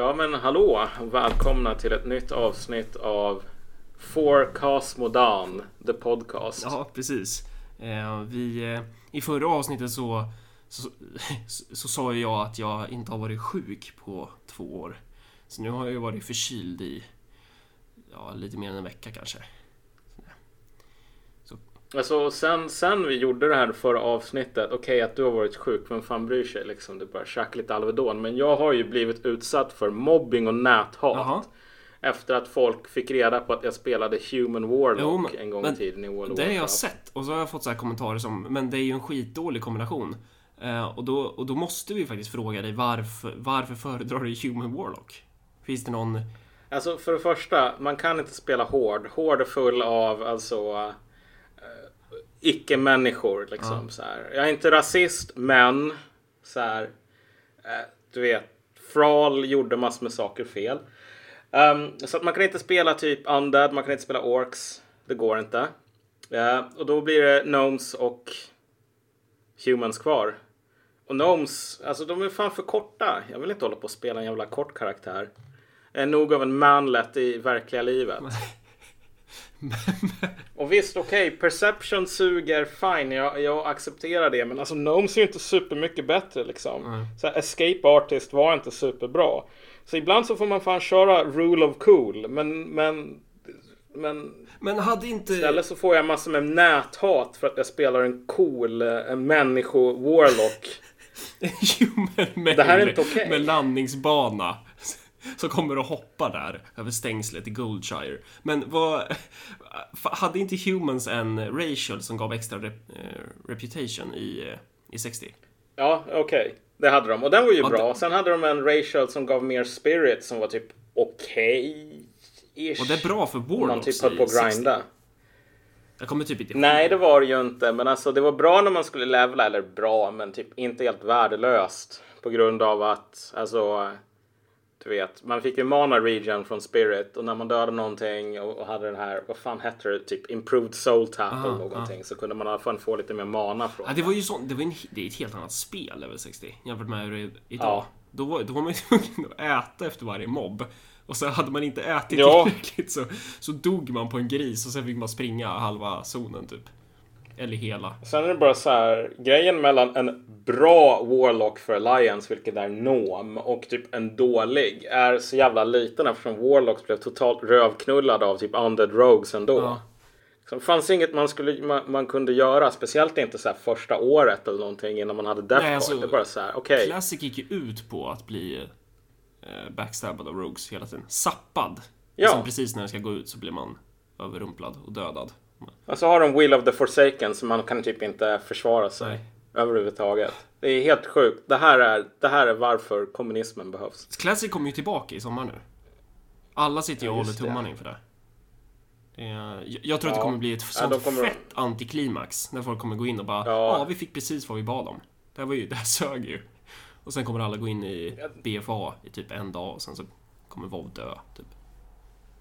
Ja men hallå! Välkomna till ett nytt avsnitt av For Cosmodan, the podcast. Ja, precis. Eh, vi, eh, I förra avsnittet så, så, så, så sa ju jag att jag inte har varit sjuk på två år. Så nu har jag ju varit förkyld i ja, lite mer än en vecka kanske. Alltså sen, sen vi gjorde det här förra avsnittet, okej okay, att du har varit sjuk, vem fan bryr sig liksom? Du bara käka lite Alvedon. Men jag har ju blivit utsatt för mobbing och näthat. Jaha. Efter att folk fick reda på att jag spelade Human Warlock jo, men, en gång i tiden i World Det har jag sett och så har jag fått så kommentarer som Men det är ju en skitdålig kombination. Uh, och, då, och då måste vi faktiskt fråga dig varför, varför föredrar du Human Warlock? Finns det någon... Alltså för det första, man kan inte spela hård. Hård är full av alltså icke-människor. Liksom, ja. så här. Jag är inte rasist, men så här, eh, du vet, Fral gjorde massor med saker fel. Um, så att man kan inte spela typ Undead, man kan inte spela Orks. Det går inte. Uh, och då blir det Gnomes och Humans kvar. Och Gnomes, alltså de är fan för korta. Jag vill inte hålla på och spela en jävla kort karaktär. Jag är nog av en manlet i verkliga livet. och visst, okej, okay, Perception suger, fine, jag, jag accepterar det. Men alltså Gnomes är ju inte supermycket bättre liksom. Mm. Så här, Escape Artist var inte superbra. Så ibland så får man fan köra Rule of Cool. Men, men, men... Men hade inte... Istället så får jag massor med näthat för att jag spelar en cool en människo-warlock. det här är inte okej. Okay. Med landningsbana som kommer att hoppa där över stängslet i Goldshire. Men vad... Hade inte Humans en racial som gav extra rep, uh, reputation i, uh, i 60? Ja, okej. Okay. Det hade de. Och den var ju ja, bra. Det... Sen hade de en racial som gav mer spirit som var typ okej. Okay Och det är bra för Warlocks Man typ höll på att grinda. Jag kommer typ inte ihåg. Nej, det var det ju inte. Men alltså det var bra när man skulle levla. Eller bra, men typ inte helt värdelöst. På grund av att alltså du vet, man fick ju mana region från Spirit och när man dödade någonting och, och hade den här, vad fan hette det, typ Improved Soul Tap eller någonting ah. så kunde man i alla fall få lite mer mana från ja, det. var ju så, det var en, det är ett helt annat spel, level 60, jämfört med hur det är idag. Ja. Då, var, då var man ju tvungen att äta efter varje mobb. Och så hade man inte ätit ja. tillräckligt så, så dog man på en gris och sen fick man springa halva zonen typ. Eller hela. Sen är det bara så här, grejen mellan en bra Warlock för Alliance, vilket är Nom, och typ en dålig är så jävla liten eftersom Warlocks blev totalt rövknullade av typ Undead Rogues ändå. Ja. Så det fanns inget man, skulle, man, man, kunde göra, speciellt inte så första året eller någonting innan man hade Death Nej, alltså, Det bara så här, okej. Okay. Classic gick ju ut på att bli eh, backstabbad av Rogues hela tiden. Sappad. Ja. Sen precis när den ska gå ut så blir man överrumplad och dödad. Och så har de Will of the Forsaken så man kan typ inte försvara sig. Nej. Överhuvudtaget. Det är helt sjukt. Det här är, det här är varför kommunismen behövs. Classic kommer ju tillbaka i sommar nu. Alla sitter ju och håller tummarna inför det. Är, jag tror ja. att det kommer bli ett sånt ja, kommer... fett antiklimax. När folk kommer gå in och bara ja. ja, vi fick precis vad vi bad om. Det här, var ju, det här sög ju. Och sen kommer alla gå in i BFA i typ en dag och sen så kommer WoW dö. Typ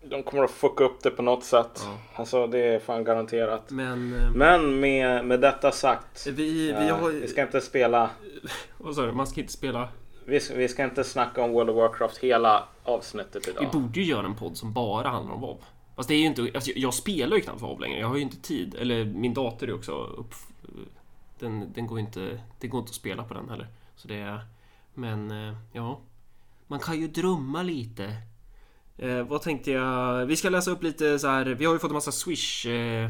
de kommer att fucka upp det på något sätt. Ja. Alltså det är fan garanterat. Men, eh, Men med, med detta sagt. Vi, vi, har... vi ska inte spela. Vad sa du? Man ska inte spela? Vi, vi ska inte snacka om World of Warcraft hela avsnittet idag. Vi borde ju göra en podd som bara handlar om WoW. Fast det är ju inte, alltså jag spelar ju knappt WoW längre. Jag har ju inte tid. Eller min dator är också upp... Den, den går inte... Det går inte att spela på den heller. Så det är... Men, eh, ja. Man kan ju drömma lite. Eh, vad tänkte jag? Vi ska läsa upp lite så här. Vi har ju fått en massa swish... Eh,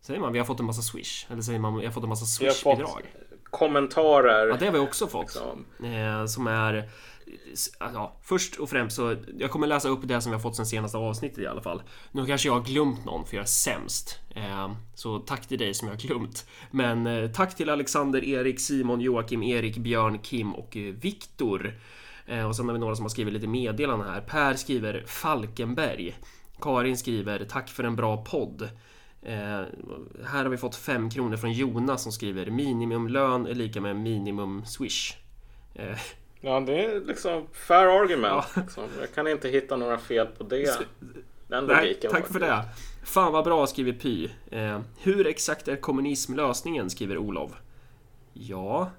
säger man vi har fått en massa swish? Eller säger man vi har fått en massa swish-bidrag? Kommentarer. Ja, det har vi också fått. Liksom. Eh, som är... Ja, först och främst så jag kommer läsa upp det som vi har fått sen senaste avsnittet i alla fall. Nu kanske jag har glömt någon för jag är sämst. Eh, så tack till dig som jag har glömt. Men eh, tack till Alexander, Erik, Simon, Joakim, Erik, Björn, Kim och eh, Viktor. Eh, och sen har vi några som har skrivit lite meddelanden här. Per skriver Falkenberg. Karin skriver Tack för en bra podd. Eh, här har vi fått 5 kronor från Jonas som skriver minimumlön är lika med minimum swish. Eh. Ja, det är liksom fair argument. Ja. Liksom. Jag kan inte hitta några fel på det. Den Nej, tack för det. Fan vad bra skriver Py. Eh, hur exakt är kommunism lösningen? skriver Olof. Ja,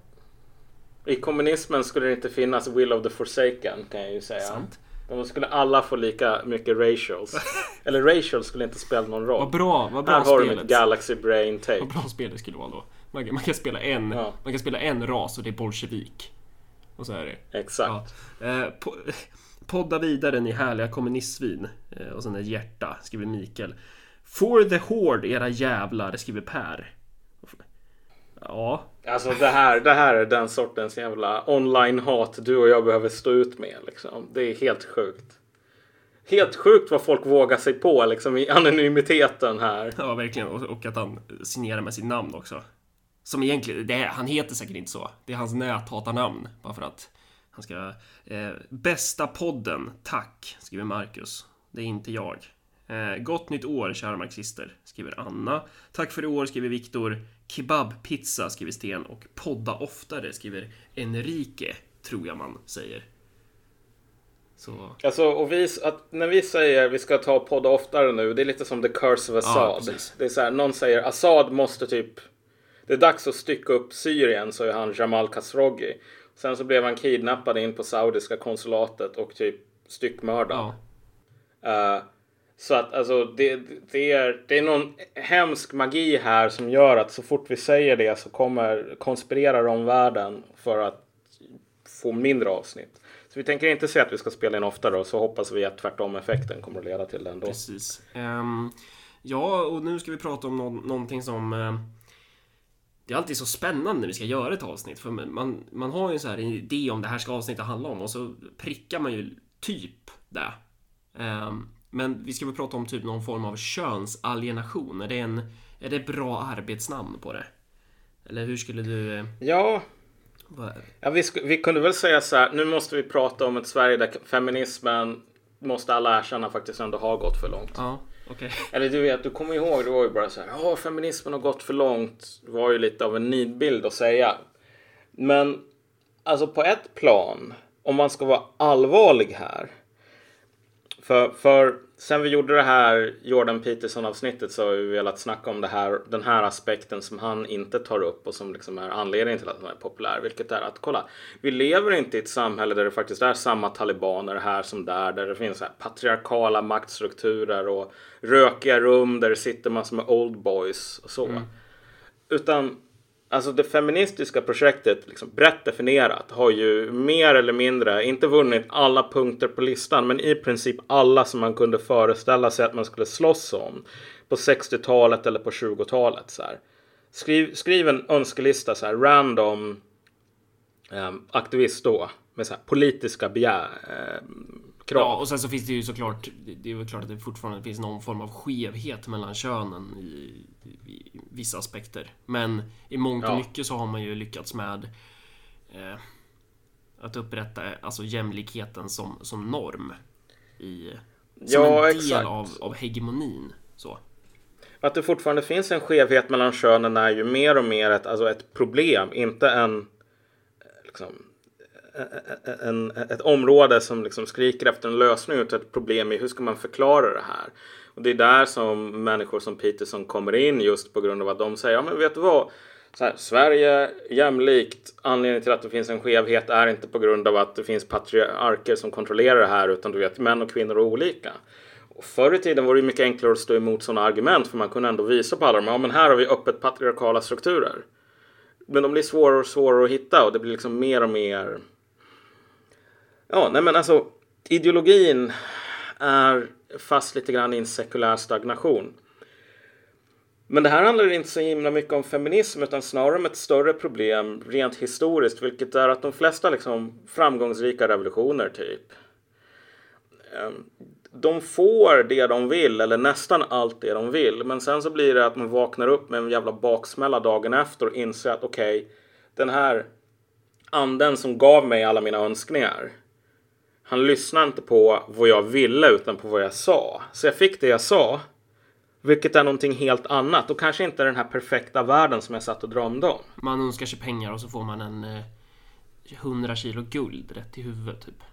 I kommunismen skulle det inte finnas Will of the Forsaken kan jag ju säga. Sant. Då skulle alla få lika mycket ratials. Eller ratials skulle inte spela någon roll. Vad bra, vad bra Här har du spelet. mitt Galaxy Brain Tape. Vad bra spel det skulle vara då. Man kan, man kan spela en, Ja. man kan spela en ras och det är bolsjevik. Och så är det. Exakt. Ja. Eh, po- podda vidare ni härliga kommunistsvin. Eh, och sen ett hjärta, skriver Mikael. For the Horde era jävlar, skriver Per. Ja, Alltså det här, det här är den sortens jävla online-hat du och jag behöver stå ut med. Liksom. Det är helt sjukt. Helt sjukt vad folk vågar sig på liksom, i anonymiteten här. ja verkligen. Och, och att han signerar med sitt namn också. Som egentligen, det han heter säkert inte så. Det är hans näthatarnamn. Bara för att han ska... Eh, bästa podden, tack, skriver Marcus. Det är inte jag. Eh, gott nytt år, kära marxister, skriver Anna. Tack för i år, skriver Viktor. Kebabpizza, skriver Sten. Och podda oftare, skriver Enrique, tror jag man säger. Så... Alltså, och vi, att när vi säger vi ska ta podda oftare nu, det är lite som the curse of Assad. precis. det är så här, någon säger Assad måste typ... Det är dags att stycka upp Syrien, så är han Jamal Khashoggi. Sen så blev han kidnappad in på saudiska konsulatet och typ styckmördad. Ja. Eh, så att alltså det, det, är, det är någon hemsk magi här som gör att så fort vi säger det så kommer konspirerar om världen för att få mindre avsnitt. Så vi tänker inte säga att vi ska spela in oftare och så hoppas vi att tvärtom effekten kommer att leda till det ändå. Precis. Um, ja, och nu ska vi prata om no någonting som... uh, det är alltid så spännande när vi ska göra ett avsnitt. För man, man har ju en så här idé om det här ska avsnittet handla om och så prickar man ju typ det. Um, men vi ska väl prata om typ någon form av könsalienation. Är det, en, är det bra arbetsnamn på det? Eller hur skulle du... eh, Ja, ja vi, vi kunde väl säga så här. Nu måste vi prata om ett Sverige där feminismen måste alla erkänna faktiskt ändå har gått för långt. Ja, okej. Eller du vet, du kommer ihåg, det var ju bara så här, ja feminismen har gått för långt. Det var ju lite av en nidbild att säga. Men alltså på ett plan, om man ska vara allvarlig här. För, för sen vi gjorde det här Jordan Peterson avsnittet så har vi velat snacka om det här, den här aspekten som han inte tar upp och som liksom är anledningen till att han är populär. Vilket är att kolla, vi lever inte i ett samhälle där det faktiskt är samma talibaner här som där. Där det finns här patriarkala maktstrukturer och rökiga rum där det sitter massor med old boys och så. Utan Alltså det feministiska projektet, liksom brett definierat, har ju mer eller mindre, inte vunnit alla punkter på listan, men i princip alla som man kunde föreställa sig att man skulle slåss om på 60-talet eller på 20-talet. Så här. Skriv, skriv en önskelista, så här, random eh, aktivist då, med så här, politiska begär, eh, krav. Ja, och sen så finns det ju såklart, det är väl klart att det fortfarande finns någon form av skevhet mellan könen i, i vissa aspekter. Men i mångt och Ja. mycket så har man ju lyckats med eh, att upprätta alltså jämlikheten som, som norm. I, som Ja, en del exakt. av, av hegemonin. Så. Att det fortfarande finns en skevhet mellan könen är ju mer och mer ett, alltså ett problem, inte en, liksom, en, ett område som liksom skriker efter en lösning utan ett problem i hur ska man förklara det här. Och det är där som människor som Peterson kommer in just på grund av att de säger, ja men vet du vad? Så här, Sverige jämlikt, anledningen till att det finns en skevhet är inte på grund av att det finns patriarker som kontrollerar det här utan du vet, män och kvinnor är olika. Och förr i tiden var det mycket enklare att stå emot sådana argument för man kunde ändå visa på alla de ja men här har vi öppet patriarkala strukturer. Men de blir svårare och svårare att hitta och det blir liksom mer och mer Ja, nej men alltså ideologin är fast lite grann i en sekulär stagnation. Men det här handlar inte så himla mycket om feminism utan snarare om ett större problem rent historiskt, vilket är att de flesta liksom framgångsrika revolutioner typ ehm, de får det de vill, eller nästan allt det de vill. Men sen så blir det att man vaknar upp med en jävla baksmälla dagen efter och inser att okej, den här anden som gav mig alla mina önskningar. Han lyssnade inte på vad jag ville utan på vad jag sa. Så jag fick det jag sa. Vilket är någonting helt annat och kanske inte den här perfekta världen som jag satt och drömde om. Man önskar sig pengar och så får man en eh, 100 kilo guld rätt i huvudet typ.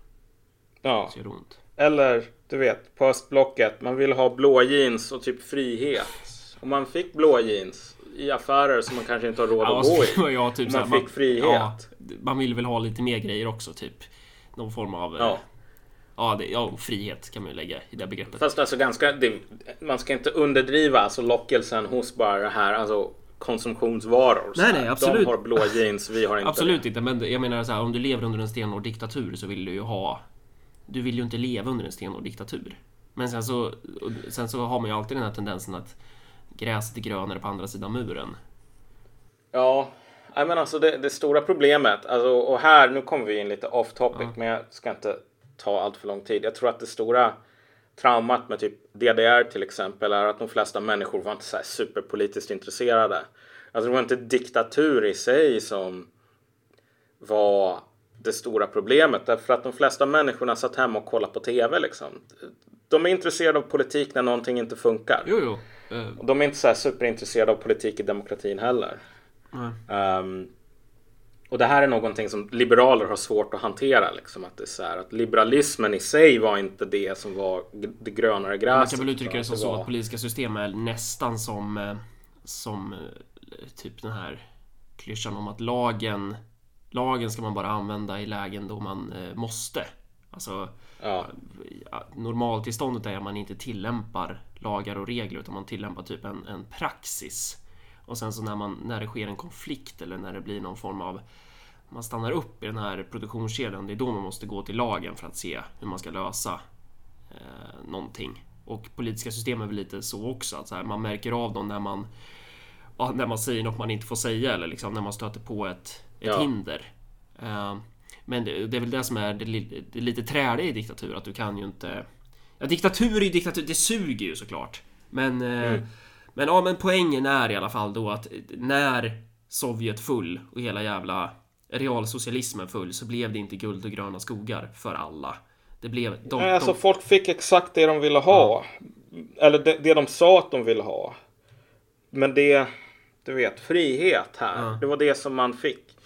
Ja. Så gör det ont. Eller, du vet, på östblocket. Man vill ha blå jeans och typ frihet. Och man fick blå jeans. i affärer som man kanske inte har råd Ja, att gå i. ja, typ man så här, fick frihet. Ja, man vill väl ha lite mer grejer också, typ. Någon form av... Ja. Ja, det, ja frihet kan man ju lägga i det begreppet. Fast alltså ganska, det, man ska inte underdriva alltså lockelsen hos bara det här, alltså konsumtionsvaror. Nej, nej, absolut. De har blå jeans, vi har inte Absolut det. inte, men jag menar så här, om du lever under en stenhård diktatur så vill du ju ha... Du vill ju inte leva under en stenhård diktatur. Men sen så, sen så har man ju alltid den här tendensen att gräset är grönare på andra sidan muren. Ja, nej, men alltså det, det stora problemet, alltså, och här, nu kommer vi in lite off topic, men jag ska inte ta allt för lång tid. Jag tror att det stora traumat med typ DDR till exempel är att de flesta människor var inte så superpolitiskt intresserade. Alltså det var inte diktatur i sig som var det stora problemet. Därför att de flesta människorna satt hemma och kollade på TV liksom. De är intresserade av politik när någonting inte funkar. Jo, jo. Och De är inte så superintresserade av politik i demokratin heller. Ehm, och det här är någonting som liberaler har svårt att hantera. Liksom, att, det är så här, att liberalismen i sig var inte det som var det grönare gräset. Man kan väl uttrycka det som så var- att politiska system är nästan som, eh, som eh, typ den här klyschan om att lagen Lagen ska man bara använda i lägen då man eh, måste. Alltså ja, normaltillståndet är att man inte tillämpar lagar och regler utan man tillämpar typ en, en praxis. Och sen så när, man, när det sker en konflikt eller när det blir någon form av man stannar upp i den här produktionskedjan, det är då man måste gå till lagen för att se hur man ska lösa eh, någonting. Och politiska system är väl lite så också, att så här, man märker av dem när man ja, när man säger något man inte får säga eller liksom när man stöter på ett, ett Ja. hinder. Eh, men det, det är väl det som är det, det lite träliga i diktatur, att du kan ju inte... Ja, diktatur är ju diktatur, det suger ju såklart. Men, eh, men ja, men poängen är i alla fall då att när Sovjet full och hela jävla realsocialismen full så blev det inte guld och gröna skogar för alla. Det blev... De, Nej, alltså de, folk fick exakt det de ville ha. Eller det, det de sa att de ville ha. Men det, du vet, frihet här. Ja. Det var det som man fick.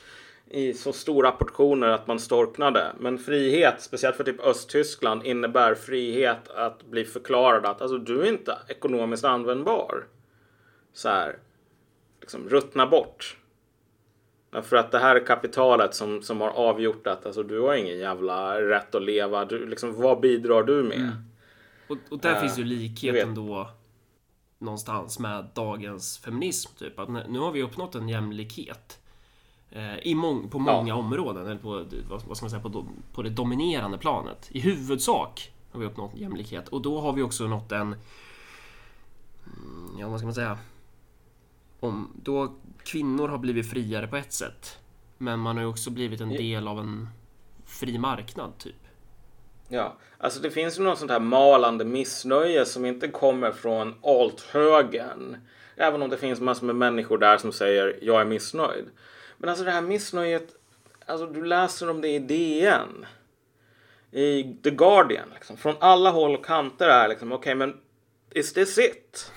I så stora portioner att man storknade. Men frihet, speciellt för typ Östtyskland, innebär frihet att bli förklarad att alltså, du är inte ekonomiskt användbar. Så här, liksom ruttna bort. Därför att det här är kapitalet som, som har avgjort att alltså, du har ingen jävla rätt att leva. Du, liksom, vad bidrar du med? och, och där Eh, finns ju likheten då någonstans med dagens feminism. Typ att nu har vi uppnått en jämlikhet. eh, I mång, på många områden, eller på, vad, vad ska man säga, på, do- på det dominerande planet. I huvudsak har vi uppnått jämlikhet och då har vi också nått en... mm, Ja, vad ska man säga? Om, då kvinnor har blivit friare på ett sätt. Men man har ju också blivit en del av en fri marknad, typ. Ja, alltså det finns ju något sånt här malande missnöje som inte kommer från alt-högern. Även om det finns massor med människor där som säger jag är missnöjd. Men alltså det här missnöjet, alltså du läser om det i DN. I The Guardian, liksom. Från alla håll och kanter är liksom, okej men is this it?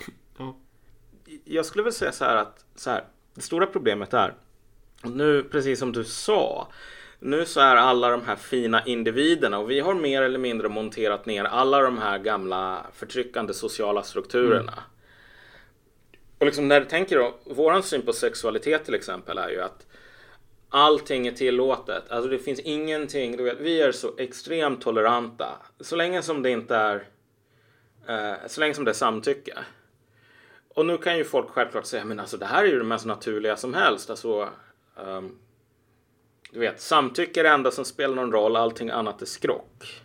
Ja. jag skulle väl säga så här att så här, det stora problemet är nu precis som du sa nu så är alla de här fina individerna och vi har mer eller mindre monterat ner alla de här gamla förtryckande sociala strukturerna. Och liksom när du tänker då, våran syn på sexualitet till exempel är ju att allting är tillåtet. Alltså det finns ingenting, du vet, vi är så extremt toleranta. Så länge som det inte är, eh, så länge som det är samtycke. Och nu kan ju folk självklart säga, men alltså det här är ju det mest naturliga som helst. Alltså, um, du vet, samtycke är det enda som spelar någon roll, allting annat är skrock.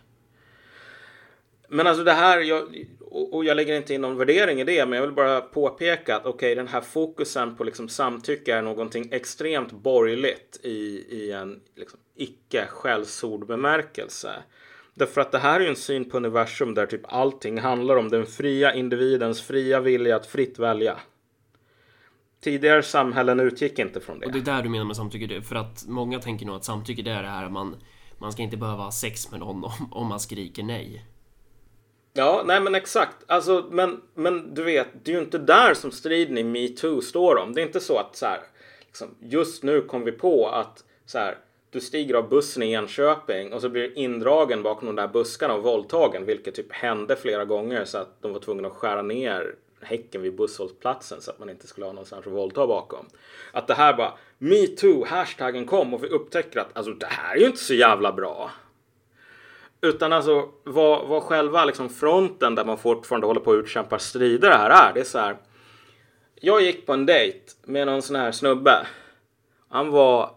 Men alltså det här, jag, och jag lägger inte in någon värdering i det, men jag vill bara påpeka att okej, den här fokusen på liksom samtycke är någonting extremt borgerligt i, i en liksom, icke skällsord bemärkelse. Därför att det här är ju en syn på universum där typ allting handlar om den fria individens fria vilja att fritt välja. Tidigare samhällen utgick inte från det. Och det är där du menar med samtycke, för att många tänker nog att samtycke det är det här att man, man ska inte behöva ha sex med någon om, om man skriker nej. Ja, nej men exakt. Alltså, men, men du vet, det är ju inte där som striden i metoo står om. Det är inte så att så här, liksom, just nu kom vi på att så här, du stiger av bussen i Enköping och så blir du indragen bakom de där buskarna och våldtagen, vilket typ hände flera gånger så att de var tvungna att skära ner häcken vid busshållplatsen så att man inte skulle ha någonstans att våldta bakom. Att det här bara metoo, hashtaggen kom och vi upptäcker att alltså det här är ju inte så jävla bra. Utan alltså vad, vad själva liksom fronten där man fortfarande håller på att utkämpa strider här är. Det är så här. Jag gick på en dejt med någon sån här snubbe. Han var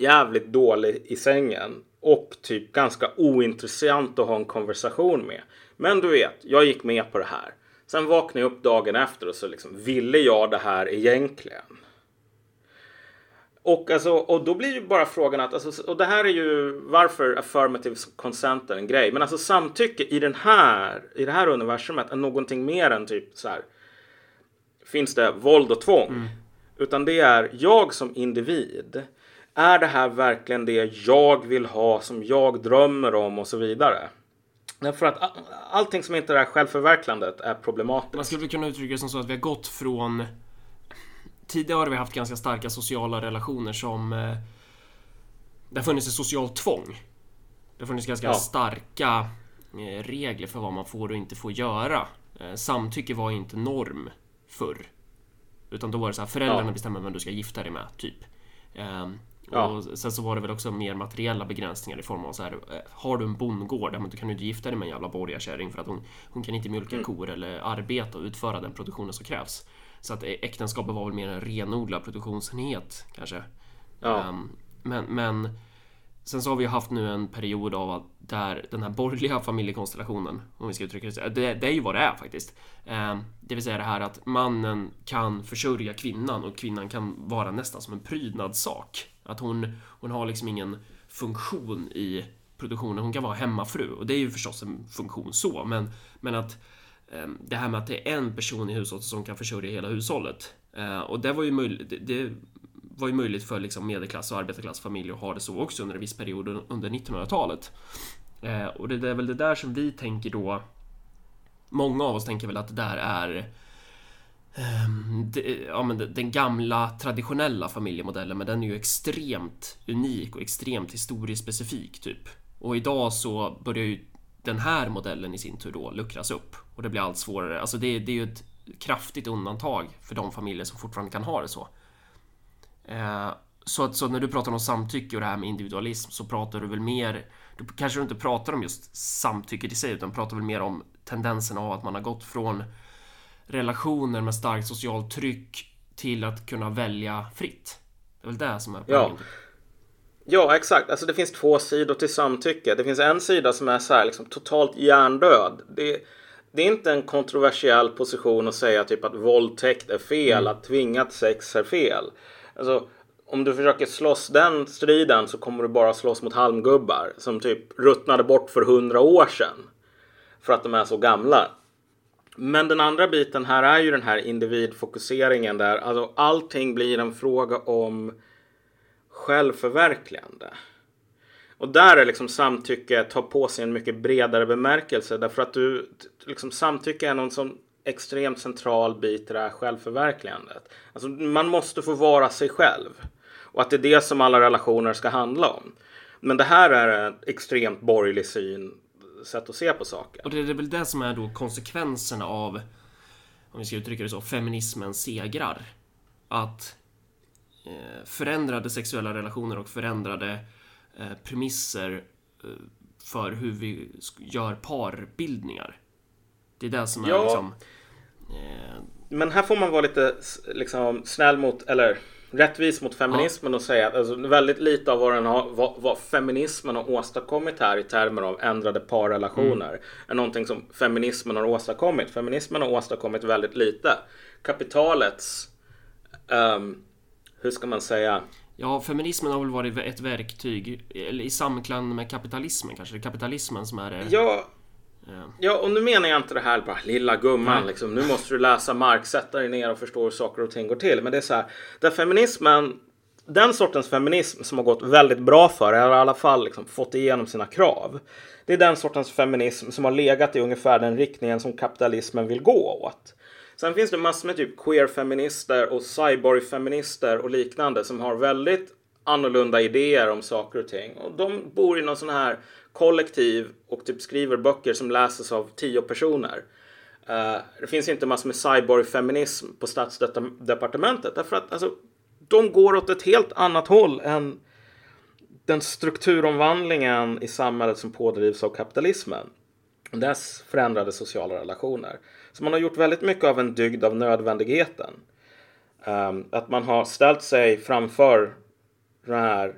jävligt dålig i sängen och typ ganska ointressant att ha en konversation med. Men du vet, jag gick med på det här. Sen vaknade jag upp dagen efter och så liksom, ville jag det här egentligen? Och, alltså, och då blir ju bara frågan att, alltså, och det här är ju varför affirmative consent är en grej. Men alltså samtycke i, den här, i det här universumet är någonting mer än typ så här. Finns det våld och tvång? Mm. Utan det är jag som individ. Är det här verkligen det jag vill ha, som jag drömmer om och så vidare? Därför att allting som inte är självförverkligandet är problematiskt. Man skulle kunna uttrycka det som så att vi har gått från Tidigare har vi haft ganska starka sociala relationer som eh, Det har funnits ett socialt tvång. Det har funnits ganska ja. starka eh, regler för vad man får och inte får göra. Eh, samtycke var inte norm förr. Utan då var det så här, föräldrarna ja. bestämmer vem du ska gifta dig med, typ. Um, Ja. Och sen så var det väl också mer materiella begränsningar i form av så här. Eh, har du en bondgård, då kan du inte gifta dig med en jävla borgarkärring för att hon, hon kan inte mjölka mm. kor eller arbeta och utföra den produktionen som krävs. Så att äktenskapet var väl mer en renodlad produktionsenhet kanske. Ja. Um, men, men Sen så har vi haft nu en period av att där den här borgerliga familjekonstellationen, om vi ska uttrycka det så, det, det är ju vad det är faktiskt. Eh, det vill säga det här att mannen kan försörja kvinnan och kvinnan kan vara nästan som en prydnadssak. Att hon, hon har liksom ingen funktion i produktionen. Hon kan vara hemmafru och det är ju förstås en funktion så, men, men att eh, det här med att det är en person i hushållet som kan försörja hela hushållet. Eh, och det var ju möjligt. Det, det var ju möjligt för liksom medelklass och arbetarklassfamiljer att ha det så också under en viss period under 1900-talet. Eh, och det är väl det där som vi tänker då. Många av oss tänker väl att det där är ehm, ja, men den gamla traditionella familjemodellen, men den är ju extremt unik och extremt historiespecifik typ. Och idag så börjar ju den här modellen i sin tur då luckras upp och det blir allt svårare. Alltså det, det är ju ett kraftigt undantag för de familjer som fortfarande kan ha det så. Eh, så, att, så när du pratar om samtycke och det här med individualism så pratar du väl mer Då kanske du inte pratar om just samtycket i sig utan pratar väl mer om tendensen av att man har gått från relationer med starkt socialt tryck till att kunna välja fritt. Det är väl det som är poängen. Ja. Ja, exakt. Alltså det finns två sidor till samtycke. Det finns en sida som är så här liksom totalt hjärndöd. Det, det är inte en kontroversiell position att säga typ att våldtäkt är fel, mm. att tvingat sex är fel. Alltså, om du försöker slåss den striden så kommer du bara slåss mot halmgubbar som typ ruttnade bort för hundra år sedan. För att de är så gamla. Men den andra biten här är ju den här individfokuseringen där alltså allting blir en fråga om självförverkligande. Och där är liksom samtycke tar på sig en mycket bredare bemärkelse därför att du liksom samtycke är någon som extremt central bit i det här självförverkligandet. Alltså, man måste få vara sig själv. Och att det är det som alla relationer ska handla om. Men det här är en extremt borgerlig syn, sätt att se på saker. Och det är väl det som är då konsekvenserna av, om vi ska uttrycka det så, feminismens segrar. Att eh, förändrade sexuella relationer och förändrade eh, premisser eh, för hur vi gör parbildningar. Det är det som är ja. liksom men här får man vara lite liksom, snäll mot, eller rättvis mot feminismen ja. och säga att alltså, väldigt lite av vad, den har, vad, vad, feminismen har åstadkommit här i termer av ändrade parrelationer mm. är någonting som feminismen har åstadkommit. Feminismen har åstadkommit väldigt lite. Kapitalets, um, hur ska man säga? Ja, feminismen har väl varit ett verktyg eller i samklang med kapitalismen kanske. Det är kapitalismen som är det. Ja, Ja, och nu menar jag inte det här bara lilla gumman liksom. Nu måste du läsa Marx, sätta dig ner och förstå hur saker och ting går till. Men det är så här, där feminismen, den sortens feminism som har gått väldigt bra för, eller i alla fall liksom fått igenom sina krav. Det är den sortens feminism som har legat i ungefär den riktningen som kapitalismen vill gå åt. Sen finns det massor med typ queer-feminister och cyborg-feminister och liknande som har väldigt annorlunda idéer om saker och ting. Och de bor i någon sån här kollektiv och typ skriver böcker som läses av tio personer. Uh, det finns inte massor med cyborg-feminism på statsdepartementet därför att alltså, de går åt ett helt annat håll än den strukturomvandlingen i samhället som pådrivs av kapitalismen. Dess förändrade sociala relationer. Så man har gjort väldigt mycket av en dygd av nödvändigheten. Um, att man har ställt sig framför den här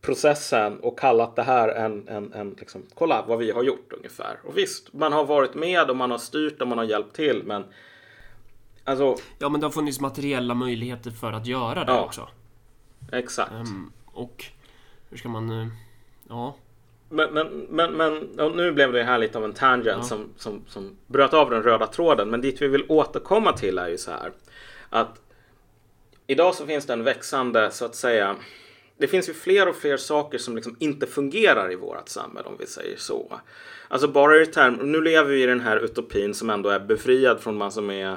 processen och kallat det här en, en, en liksom, kolla vad vi har gjort ungefär. Och visst, man har varit med och man har styrt och man har hjälpt till, men alltså. Ja, men det har funnits materiella möjligheter för att göra det ja, också. Exakt. Um, och hur ska man? Uh, ja. Men, men, men, men nu blev det här lite av en tangent ja. som, som, som bröt av den röda tråden. Men dit vi vill återkomma till är ju så här att idag så finns det en växande så att säga det finns ju fler och fler saker som liksom inte fungerar i vårt samhälle om vi säger så. Alltså bara i term, nu lever vi i den här utopin som ändå är befriad från massor med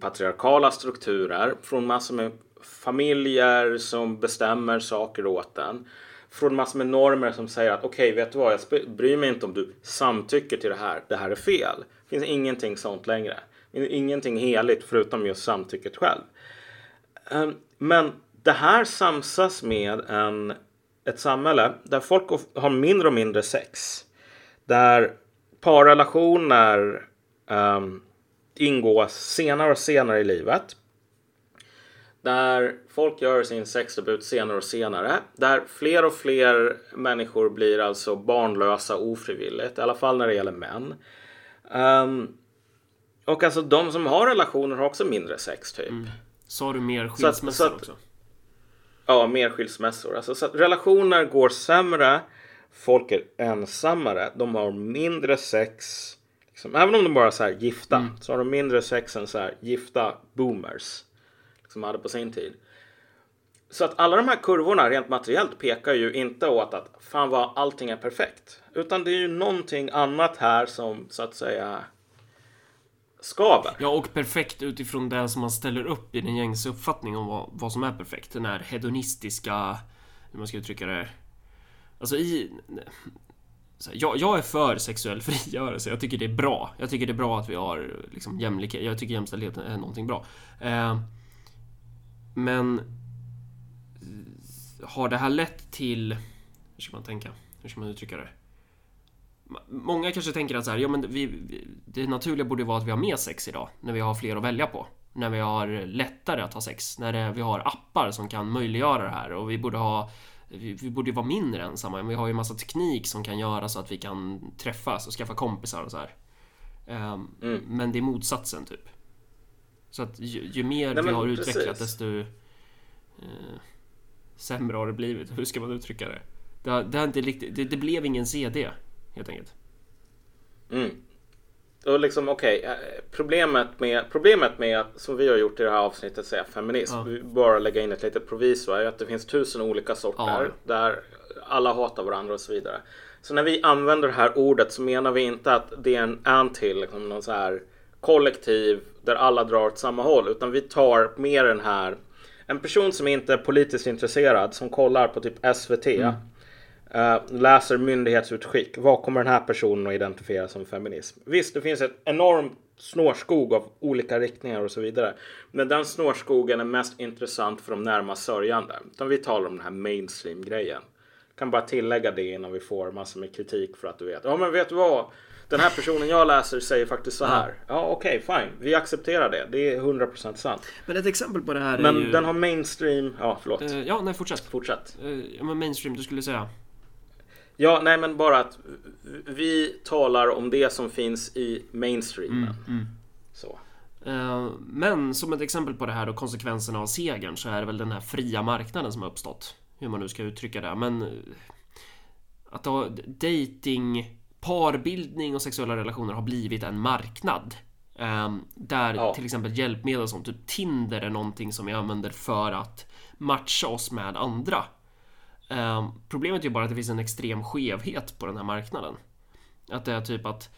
patriarkala strukturer, från massor med familjer som bestämmer saker åt en. Från massor med normer som säger att okej, okay, vet du vad, jag bryr mig inte om du samtycker till det här, det här är fel. Det finns ingenting sånt längre. Ingenting heligt förutom just samtycket själv. Ehm, men det här samsas med en, ett samhälle där folk har mindre och mindre sex. Där parrelationer um, ingås senare och senare i livet. Där folk gör sin sexdebut senare och senare. Där fler och fler människor blir alltså barnlösa ofrivilligt. I alla fall när det gäller män. Um, och alltså de som har relationer har också mindre sex typ. Mm. Sa du mer skilsmässor också? Ja, mer skilsmässor. Alltså, så relationer går sämre. Folk är ensammare. De har mindre sex. Liksom, även om de bara är så här gifta mm. så har de mindre sex än så här gifta boomers. Som hade på sin tid. Så att alla de här kurvorna rent materiellt pekar ju inte åt att fan vad allting är perfekt. Utan det är ju någonting annat här som så att säga skaver. Ja, och perfekt utifrån det som man ställer upp i den gängse uppfattningen om vad, vad som är perfekt. Den här hedonistiska, hur man ska uttrycka det. Alltså i... Jag, jag, är för sexuell frigörelse. Jag tycker det är bra. Jag tycker det är bra att vi har liksom, jämlikhet. Jag tycker jämställdhet är någonting bra. Eh, men eh, har det här lett till... Hur ska man tänka? Hur ska man uttrycka det? Många kanske tänker att så här, ja men vi, det naturliga borde vara att vi har mer sex idag när vi har fler att välja på. När vi har lättare att ha sex, när det, vi har appar som kan möjliggöra det här och vi borde ha vi, vi borde vara mindre ensamma, men vi har ju massa teknik som kan göra så att vi kan träffas och skaffa kompisar och så här. Um, mm. Men det är motsatsen typ. Så att ju, ju mer Nej, vi har precis. utvecklat desto uh, sämre har det blivit. Hur ska man uttrycka det? Det, det, inte riktigt, det, det blev ingen CD helt enkelt. Mm. Och liksom okej, okay, eh, problemet med, problemet med som vi har gjort i det här avsnittet säga feminism, ja. vi bara lägga in ett litet proviso är att det finns tusen olika sorter ja. där alla hatar varandra och så vidare. Så när vi använder det här ordet så menar vi inte att det är en antill, liksom någon så här kollektiv där alla drar åt samma håll, utan vi tar mer den här en person som inte är politiskt intresserad som kollar på typ SVT mm. Uh, läser myndighetsutskick. Vad kommer den här personen att identifiera som feminism? Visst, det finns ett enormt snårskog av olika riktningar och så vidare. Men den snårskogen är mest intressant för de närmast sörjande. Utan vi talar om den här mainstream-grejen. Kan bara tillägga det innan vi får massor med kritik för att du vet. Ja, men vet du vad? Den här personen jag läser säger faktiskt så här. Ja, okej, okay, fine. Vi accepterar det. Det är 100% sant. Men ett exempel på det här Men är ju... den har mainstream... Ja, förlåt. Uh, ja, nej, fortsätt. Fortsätt. Uh, ja, men mainstream, du skulle säga? Ja, nej men bara att vi talar om det som finns i mainstreamen. Mm, mm. Så. Uh, men som ett exempel på det här och konsekvenserna av segern så är det väl den här fria marknaden som har uppstått. Hur man nu ska uttrycka det. Men eh, att då dating, parbildning och sexuella relationer har blivit en marknad. Um, där ja. till exempel hjälpmedel som typ Tinder är någonting som vi använder för att matcha oss med andra. Ehm, problemet är ju bara att det finns en extrem skevhet på den här marknaden. Att det är typ att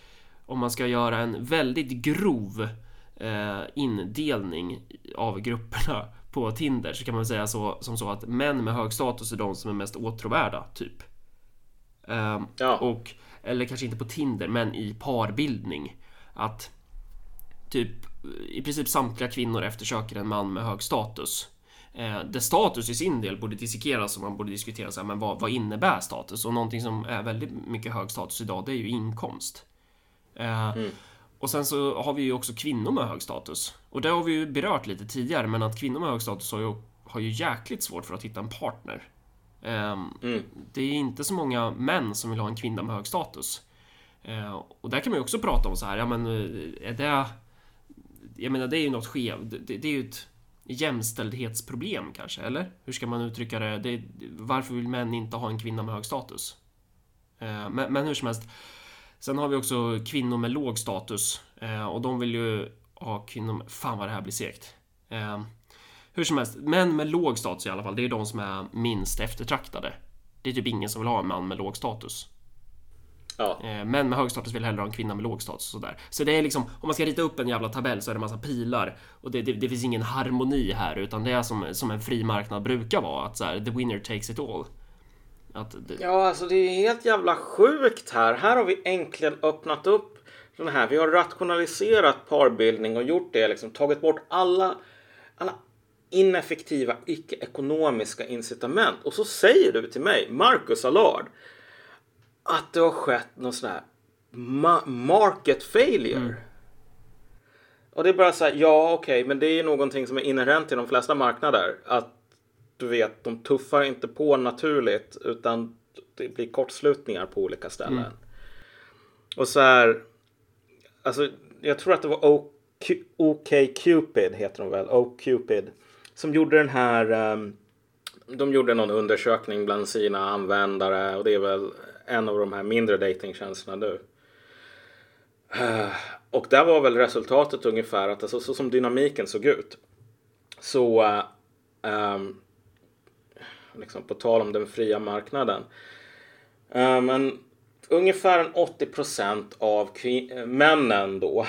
om man ska göra en väldigt grov eh, indelning av grupperna på Tinder så kan man säga så, som så att män med hög status är de som är mest åtråvärda, typ. Um, ja. Och, eller kanske inte på Tinder, men i parbildning. Att typ i princip samtliga kvinnor eftersöker en man med hög status. Eh, där status i sin del borde dissekeras och man borde diskutera så här, men vad, vad innebär status? Och någonting som är väldigt mycket hög status idag, det är ju inkomst. Eh, mm. Och sen så har vi ju också kvinnor med hög status. Och det har vi ju berört lite tidigare, men att kvinnor med hög status har ju, har ju jäkligt svårt för att hitta en partner. Um, mm. Det är inte så många män som vill ha en kvinna med hög status. Uh, och där kan man ju också prata om så här, ja men eh, är det... Jag menar, det är ju något skevt. Det, det, är ju ett jämställdhetsproblem kanske, eller? Hur ska man uttrycka det? det varför vill män inte ha en kvinna med hög status? Eh, men, men hur som helst. Sen har vi också kvinnor med låg status eh, och de vill ju ha kvinnor med... Fan vad det här blir segt. Eh, hur som helst, män med låg status i alla fall, det är de som är minst eftertraktade. Det är typ ingen som vill ha en man med låg status. Ja. Eh, män med hög status vill hellre ha en kvinna med låg status och sådär. Så det är liksom, om man ska rita upp en jävla tabell så är det massa pilar och det, det, det finns ingen harmoni här utan det är som, som en fri marknad brukar vara. Att så här, the winner takes it all. Det... Ja, alltså det är helt jävla sjukt här. Här har vi äntligen öppnat upp den här. Vi har rationaliserat parbildning och gjort det liksom, tagit bort alla, alla ineffektiva icke-ekonomiska incitament. Och så säger du till mig, Marcus Allard, att det har skett någon sån här ma market failure. Mm. Och det är bara så här, ja okej, okay, men det är någonting som är inherent i de flesta marknader. Att du vet, de tuffar inte på naturligt utan det blir kortslutningar på olika ställen. Mm. Och så här, alltså jag tror att det var OK, OK Cupid heter de väl, OK Cupid som gjorde den här um, de gjorde någon undersökning bland sina användare och det är väl en av de här mindre datingtjänsterna nu. Eh, och där var väl resultatet ungefär att alltså, så som dynamiken såg ut så uh, um, liksom på tal om den fria marknaden. Uh, men ungefär 80% av männen då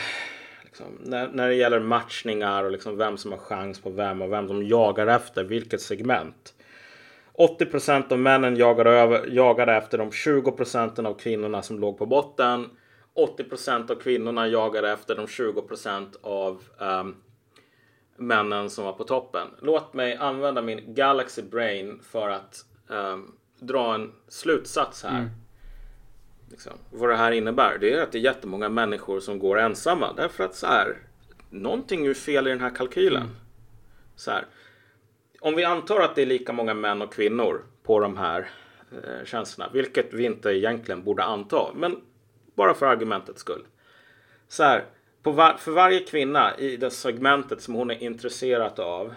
Liksom. När, när det gäller matchningar och liksom vem som har chans på vem och vem som jagar efter vilket segment. 80% av männen jagade, över, jagade efter de 20% av kvinnorna som låg på botten. 80% av kvinnorna jagade efter de 20% av um, männen som var på toppen. Låt mig använda min Galaxy Brain för att um, dra en slutsats här. Mm liksom, vad det här innebär. Det är att det är jättemånga människor som går ensamma. Därför att så här, någonting är fel i den här kalkylen. Mm. Så här, om vi antar att det är lika många män och kvinnor på de här eh, tjänsterna, vilket vi inte egentligen borde anta, men bara för argumentets skull. Så här, var, för varje kvinna i det segmentet som hon är intresserad av,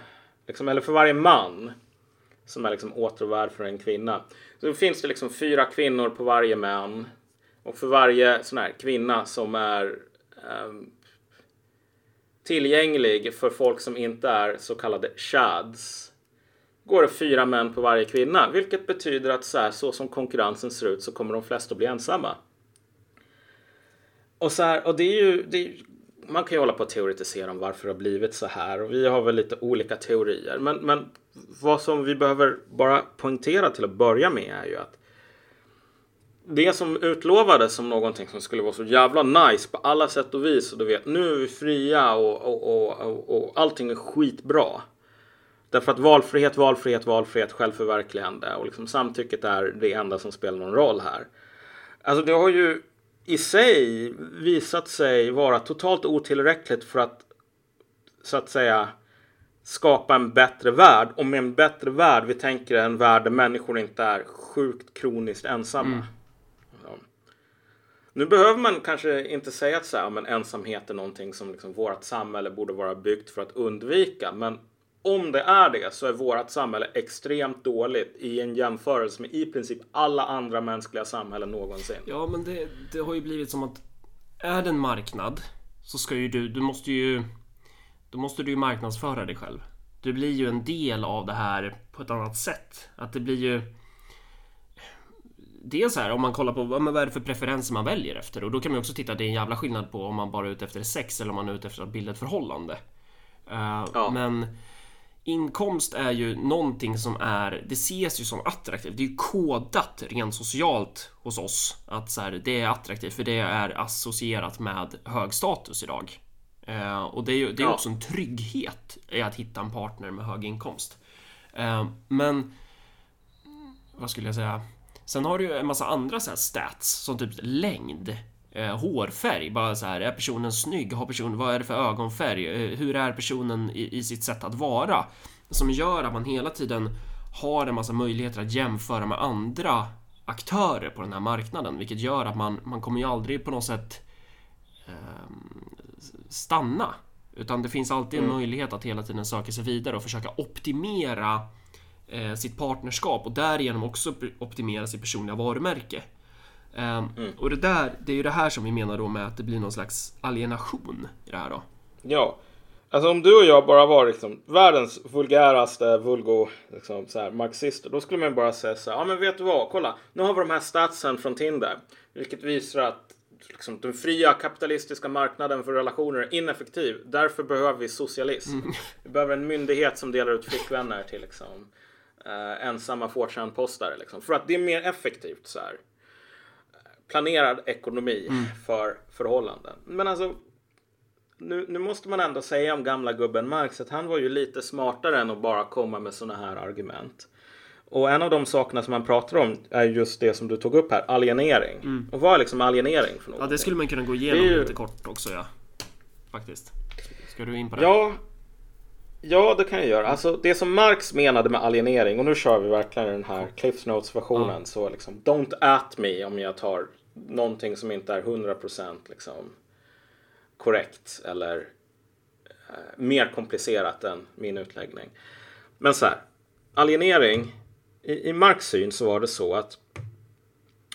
liksom, eller för varje man som är liksom återvärd för en kvinna, så finns det liksom fyra kvinnor på varje man och för varje sån här kvinna som är eh, tillgänglig för folk som inte är så kallade chads går det fyra män på varje kvinna. Vilket betyder att så, här, så som konkurrensen ser ut så kommer de flesta att bli ensamma. Och, så här, och det är ju, det är, man kan ju hålla på och teoretisera om varför det har blivit så här och vi har väl lite olika teorier. Men, men vad som vi behöver bara poängtera till att börja med är ju att det som utlovades som någonting som skulle vara så jävla nice på alla sätt och vis. Och du vet, nu är vi fria och, och, och, och, allting är skitbra. Därför att valfrihet, valfrihet, valfrihet, självförverkligande och liksom samtycket är det enda som spelar någon roll här. Alltså det har ju i sig visat sig vara totalt otillräckligt för att så att säga skapa en bättre värld. Och med en bättre värld, vi tänker en värld där människor inte är sjukt kroniskt ensamma. Mm. Nu behöver man kanske inte säga att så här, men ensamhet är någonting som liksom vårt samhälle borde vara byggt för att undvika. Men om det är det så är vårt samhälle extremt dåligt i en jämförelse med i princip alla andra mänskliga samhällen någonsin. Ja, men det, det har ju blivit som att är det en marknad så ska ju du, du måste ju, då måste du ju marknadsföra dig själv. Du blir ju en del av det här på ett annat sätt. Att det blir ju dels här om man kollar på vad är det för preferenser man väljer efter och då kan man också titta att det är en jävla skillnad på om man bara är ute efter sex eller om man är ute efter att bilda ett förhållande. Uh, ja. Men inkomst är ju någonting som är, det ses ju som attraktivt. Det är ju kodat rent socialt hos oss att så här, det är attraktivt för det är associerat med hög status idag. Eh, och det är ju det är också en trygghet i att hitta en partner med hög inkomst. Eh, men vad skulle jag säga? Sen har du ju en massa andra så stats som typ längd, eh, hårfärg. Bara så här, är personen snygg? Har personen, vad är det för ögonfärg? Eh, hur är personen i, i sitt sätt att vara? Som gör att man hela tiden har en massa möjligheter att jämföra med andra aktörer på den här marknaden, vilket gör att man, man kommer ju aldrig på något sätt eh, stanna. Utan det finns alltid en mm. möjlighet att hela tiden söka sig vidare och försöka optimera eh, sitt partnerskap och därigenom också optimera sitt personliga varumärke. Eh, mm. Och det där, det är ju det här som vi menar då med att det blir någon slags alienation i det här då. Ja, Alltså om du och jag bara var liksom världens vulgäraste vulgo liksom, så här, marxister. Då skulle man bara säga så här. Ja men vet du vad? Kolla. Nu har vi de här statsen från Tinder. Vilket visar att liksom, den fria kapitalistiska marknaden för relationer är ineffektiv. Därför behöver vi socialism. Mm. Vi behöver en myndighet som delar ut flickvänner till liksom, eh, ensamma 4chan-postare. Liksom, för att det är mer effektivt. så här. Planerad ekonomi mm. för förhållanden. Men alltså nu, nu, måste man ändå säga om gamla gubben Marx att han var ju lite smartare än att bara komma med sådana här argument. Och en av de sakerna som man pratar om är just det som du tog upp här, alienering. Mm. Och vad är liksom alienering för något? Ja, det skulle man kunna gå igenom ju... lite kort också ja. Faktiskt. Ska du in på det? Ja, Ja, det kan jag göra. Alltså, det som Marx menade med alienering, och nu kör vi verkligen den här Cliff Notes-versionen, ja. så liksom Don't at me om jag tar någonting som inte är 100% liksom korrekt eller eh, mer komplicerat än min utläggning. Men så här, alienering, i, i Marx syn så var det så att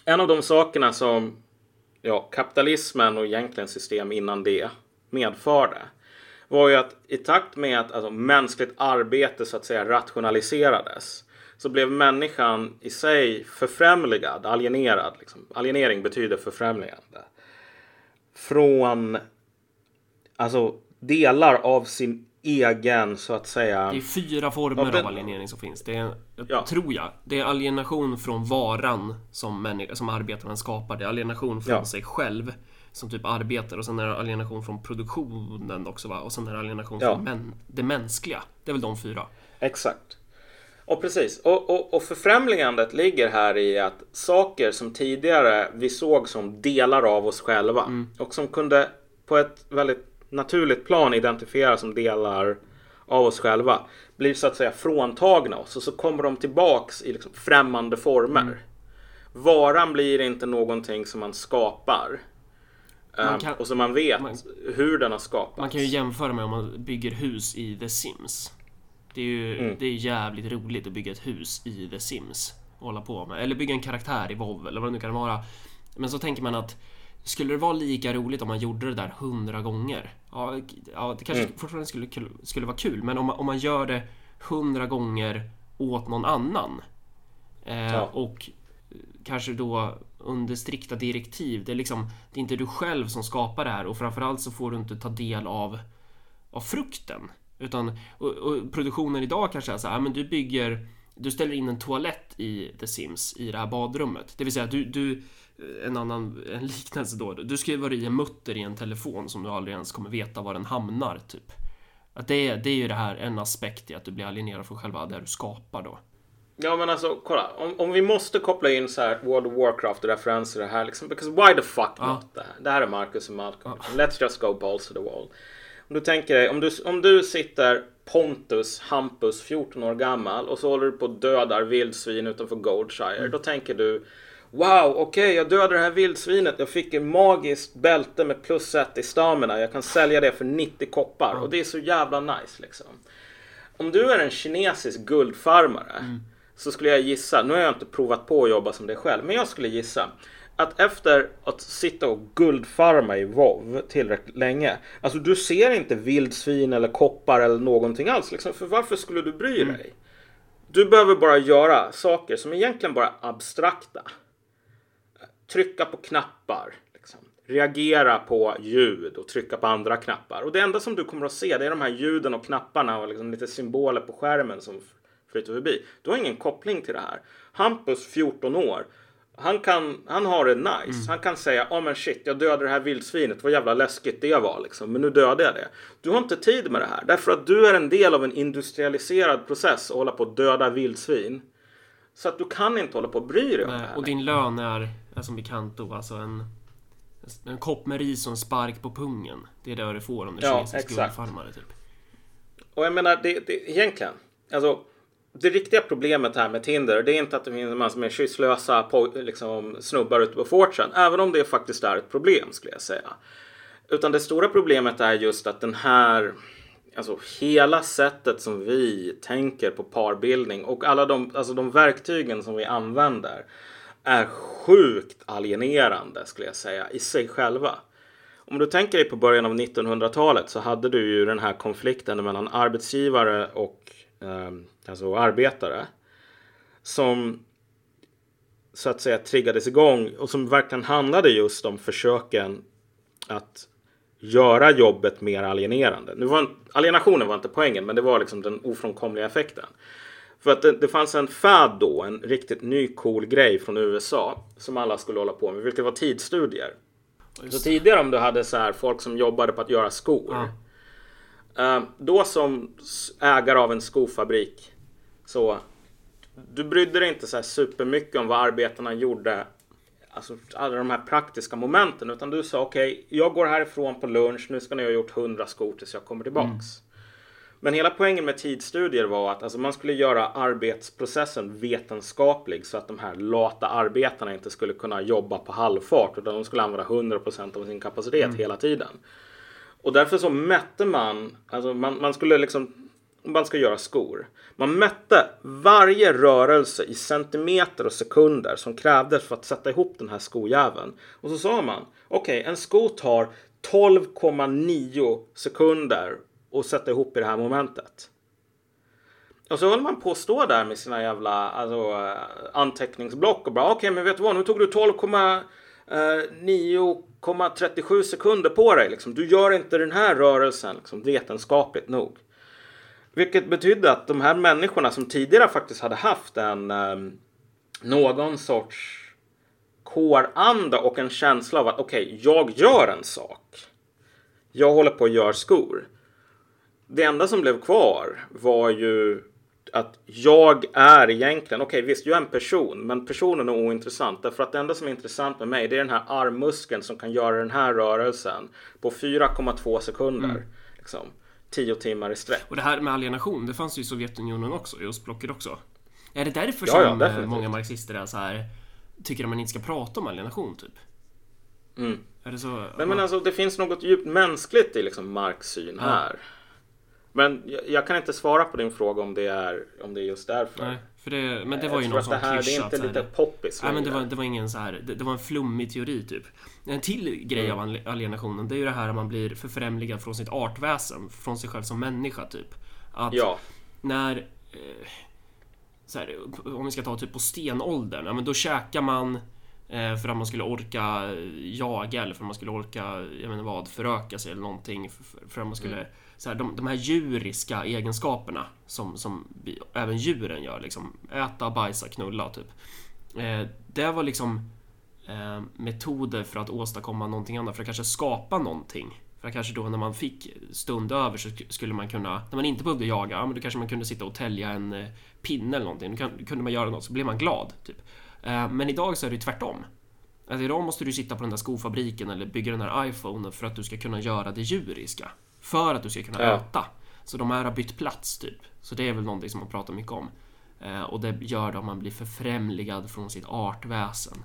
en av de sakerna som ja, kapitalismen och egentligen system innan det medförde var ju att i takt med att alltså, mänskligt arbete så att säga rationaliserades så blev människan i sig förfrämligad, alienerad. Liksom. Alienering betyder förfrämligande. Från alltså delar av sin egen så att säga. Det är fyra former av, den... av alienering som finns. Det är, ja. tror jag. Det är alienation från varan som, människa, som arbetaren skapar. Det är alienation från ja. sig själv som typ arbetar och sen är det alienation från produktionen också va? Och sen är det alienation ja. från män, det mänskliga. Det är väl de fyra. Exakt. Och precis. Och, och, och förfrämligandet ligger här i att saker som tidigare vi såg som delar av oss själva mm. och som kunde på ett väldigt naturligt plan identifierar som delar av oss själva blir så att säga fråntagna oss och så kommer de tillbaks i liksom främmande former. Mm. Varan blir inte någonting som man skapar. Ehm, kan, och som man vet man, hur den har skapats. Man kan ju jämföra med om man bygger hus i The Sims. Det är ju mm. det är jävligt roligt att bygga ett hus i The Sims. hålla på med. Eller bygga en karaktär i WoW eller vad det nu kan vara. Men så tänker man att skulle det vara lika roligt om man gjorde det där hundra gånger? Ja, ja det kanske mm. fortfarande skulle, skulle vara kul, men om man, om man gör det hundra gånger åt någon annan eh, ja. och kanske då under strikta direktiv. Det är liksom, det är inte du själv som skapar det här och framförallt så får du inte ta del av, av frukten. Utan, och, och produktionen idag kanske är så här, men du bygger, du ställer in en toalett i The Sims i det här badrummet. Det vill säga du, du en annan en liknelse då. Du skriver i en mutter i en telefon som du aldrig ens kommer veta var den hamnar, typ. Att det, är, det är ju det här en aspekt i att du blir alienerad från själva det du skapar då. Ja men alltså kolla, om, om vi måste koppla in så här World of Warcraft och referenser det här liksom, because why the fuck ja. not? Det här, det här är Marcus och Malcolm. Ja. Let's just go balls to the wall. Om du tänker dig, om du, om du sitter Pontus, Hampus, 14 år gammal och så håller du på och dödar vildsvin utanför Goldshire. Mm. Då tänker du Wow, okej, okay, jag dödade det här vildsvinet. Jag fick ett magiskt bälte med plus ett i stamina. Jag kan sälja det för 90 koppar mm. och det är så jävla nice liksom. Om du är en kinesisk guldfarmare mm. Så skulle jag gissa, nu har jag inte provat på att jobba som det själv, men jag skulle gissa att efter att sitta och guldfarma i WoW tillräckligt länge. Alltså du ser inte vildsvin eller koppar eller någonting alls. Liksom, för varför skulle du bry mm. dig? Mm. Du behöver bara göra saker som egentligen bara är abstrakta trycka på knappar. Liksom. Reagera på ljud och trycka på andra knappar. Och det enda som du kommer att se det är de här ljuden och knapparna och liksom lite symboler på skärmen som flyter förbi. Du har ingen koppling till det här. Hampus, 14 år, Han, kan, han har det nice. Mm. Han kan säga, ja oh, men shit, jag dödade det här vildsvinet. Vad jävla läskigt det var liksom. Men nu dödade jag det. Du har inte tid med det här. Därför att du är en del av en industrialiserad process och hålla på att döda vildsvin. Så att du kan inte hålla på och bry dig om det här. Och din lön är, är som bekant då alltså en, en kopp med ris och en spark på pungen. Det är det du får om du är ja, kinesisk guldfarmare typ. Och jag menar, det, det, egentligen. Alltså, det riktiga problemet här med Tinder det är inte att det finns en massa mer kysslösa liksom, snubbar ute på Fortran. Även om det faktiskt är ett problem skulle jag säga. Utan det stora problemet är just att den här Alltså hela sättet som vi tänker på parbildning och alla de, alltså de verktygen som vi använder är sjukt alienerande skulle jag säga i sig själva. Om du tänker dig på början av 1900-talet så hade du ju den här konflikten mellan arbetsgivare och alltså arbetare som så att säga triggades igång och som verkligen handlade just om försöken att göra jobbet mer alienerande. Nu var, alienationen var inte poängen, men det var liksom den ofrånkomliga effekten. För att det, det fanns en fad då, en riktigt ny cool grej från USA som alla skulle hålla på med, vilket var tidsstudier. Så tidigare om du hade så här folk som jobbade på att göra skor. Ja. Uh, då som ägare av en skofabrik så du brydde dig inte så här supermycket om vad arbetarna gjorde. Alltså alla de här praktiska momenten. Utan du sa okej, okay, jag går härifrån på lunch. Nu ska ni ha gjort 100 skor tills jag kommer tillbaks. Mm. Men hela poängen med tidsstudier var att alltså, man skulle göra arbetsprocessen vetenskaplig så att de här lata arbetarna inte skulle kunna jobba på halvfart utan de skulle använda 100% av sin kapacitet mm. hela tiden. Och därför så mätte man, alltså man, man skulle liksom, man ska göra skor. Man mätte varje rörelse i centimeter och sekunder som krävdes för att sätta ihop den här skojäveln. Och så sa man, okej, okay, en sko tar 12,9 sekunder att sätta ihop i det här momentet. Och så höll man på att stå där med sina jävla alltså, anteckningsblock och bara okej, okay, men vet du vad, nu tog du 12, Eh, 9,37 sekunder på dig. Liksom. Du gör inte den här rörelsen liksom, vetenskapligt nog. Vilket betydde att de här människorna som tidigare faktiskt hade haft en ehm, någon sorts kåranda och en känsla av att okej, okay, jag gör en sak. Jag håller på att göra skor. Det enda som blev kvar var ju att jag är egentligen, okej okay, visst jag är en person, men personen är ointressant. Därför att det enda som är intressant med mig det är den här armmuskeln som kan göra den här rörelsen på 4,2 sekunder. Mm. Liksom, 10 timmar i sträck. Och det här med alienation, det fanns ju i Sovjetunionen också, i östblocket också. Är det därför ja, som ja, många marxister är så här, tycker att man inte ska prata om alienation typ? Mm. Är det så? Nej, men alltså det finns något djupt mänskligt i liksom Marx syn här. Men jag, jag, kan inte svara på din fråga om det är, om det är just därför. Nej, för det, men det var ju någon sån klyscha. Det är inte lite poppis. Nej, men det var, det var ingen så här. Det, det, var en flummig teori typ. En till grej mm. av alienationen, det är ju det här att man blir förfrämligad från sitt artväsen, från sig själv som människa typ. Att ja. när eh, så här, om vi ska ta typ på stenåldern, ja men då käkar man eh, för att man skulle orka jaga eller för att man skulle orka, jag menar vad, föröka sig eller någonting. För, för att man skulle mm så här, de, de här djuriska egenskaperna som, som vi, även djuren gör, liksom äta, bajsa, knulla typ. Eh, det var liksom eh, metoder för att åstadkomma någonting annat, för att kanske skapa någonting. För att kanske då när man fick stund över så skulle man kunna, när man inte behövde jaga, ja, men då kanske man kunde sitta och tälja en eh, pinne eller någonting. Då kunde man göra något så blev man glad. Typ. Eh, men idag så är det tvärtom. Alltså idag måste du sitta på den där skofabriken eller bygga den här iPhonen för att du ska kunna göra det djuriska. För att du ska kunna ja. äta. Så de här har bytt plats typ. Så det är väl någonting som man pratar mycket om. Eh, och det gör om man blir förfrämligad från sitt artväsen.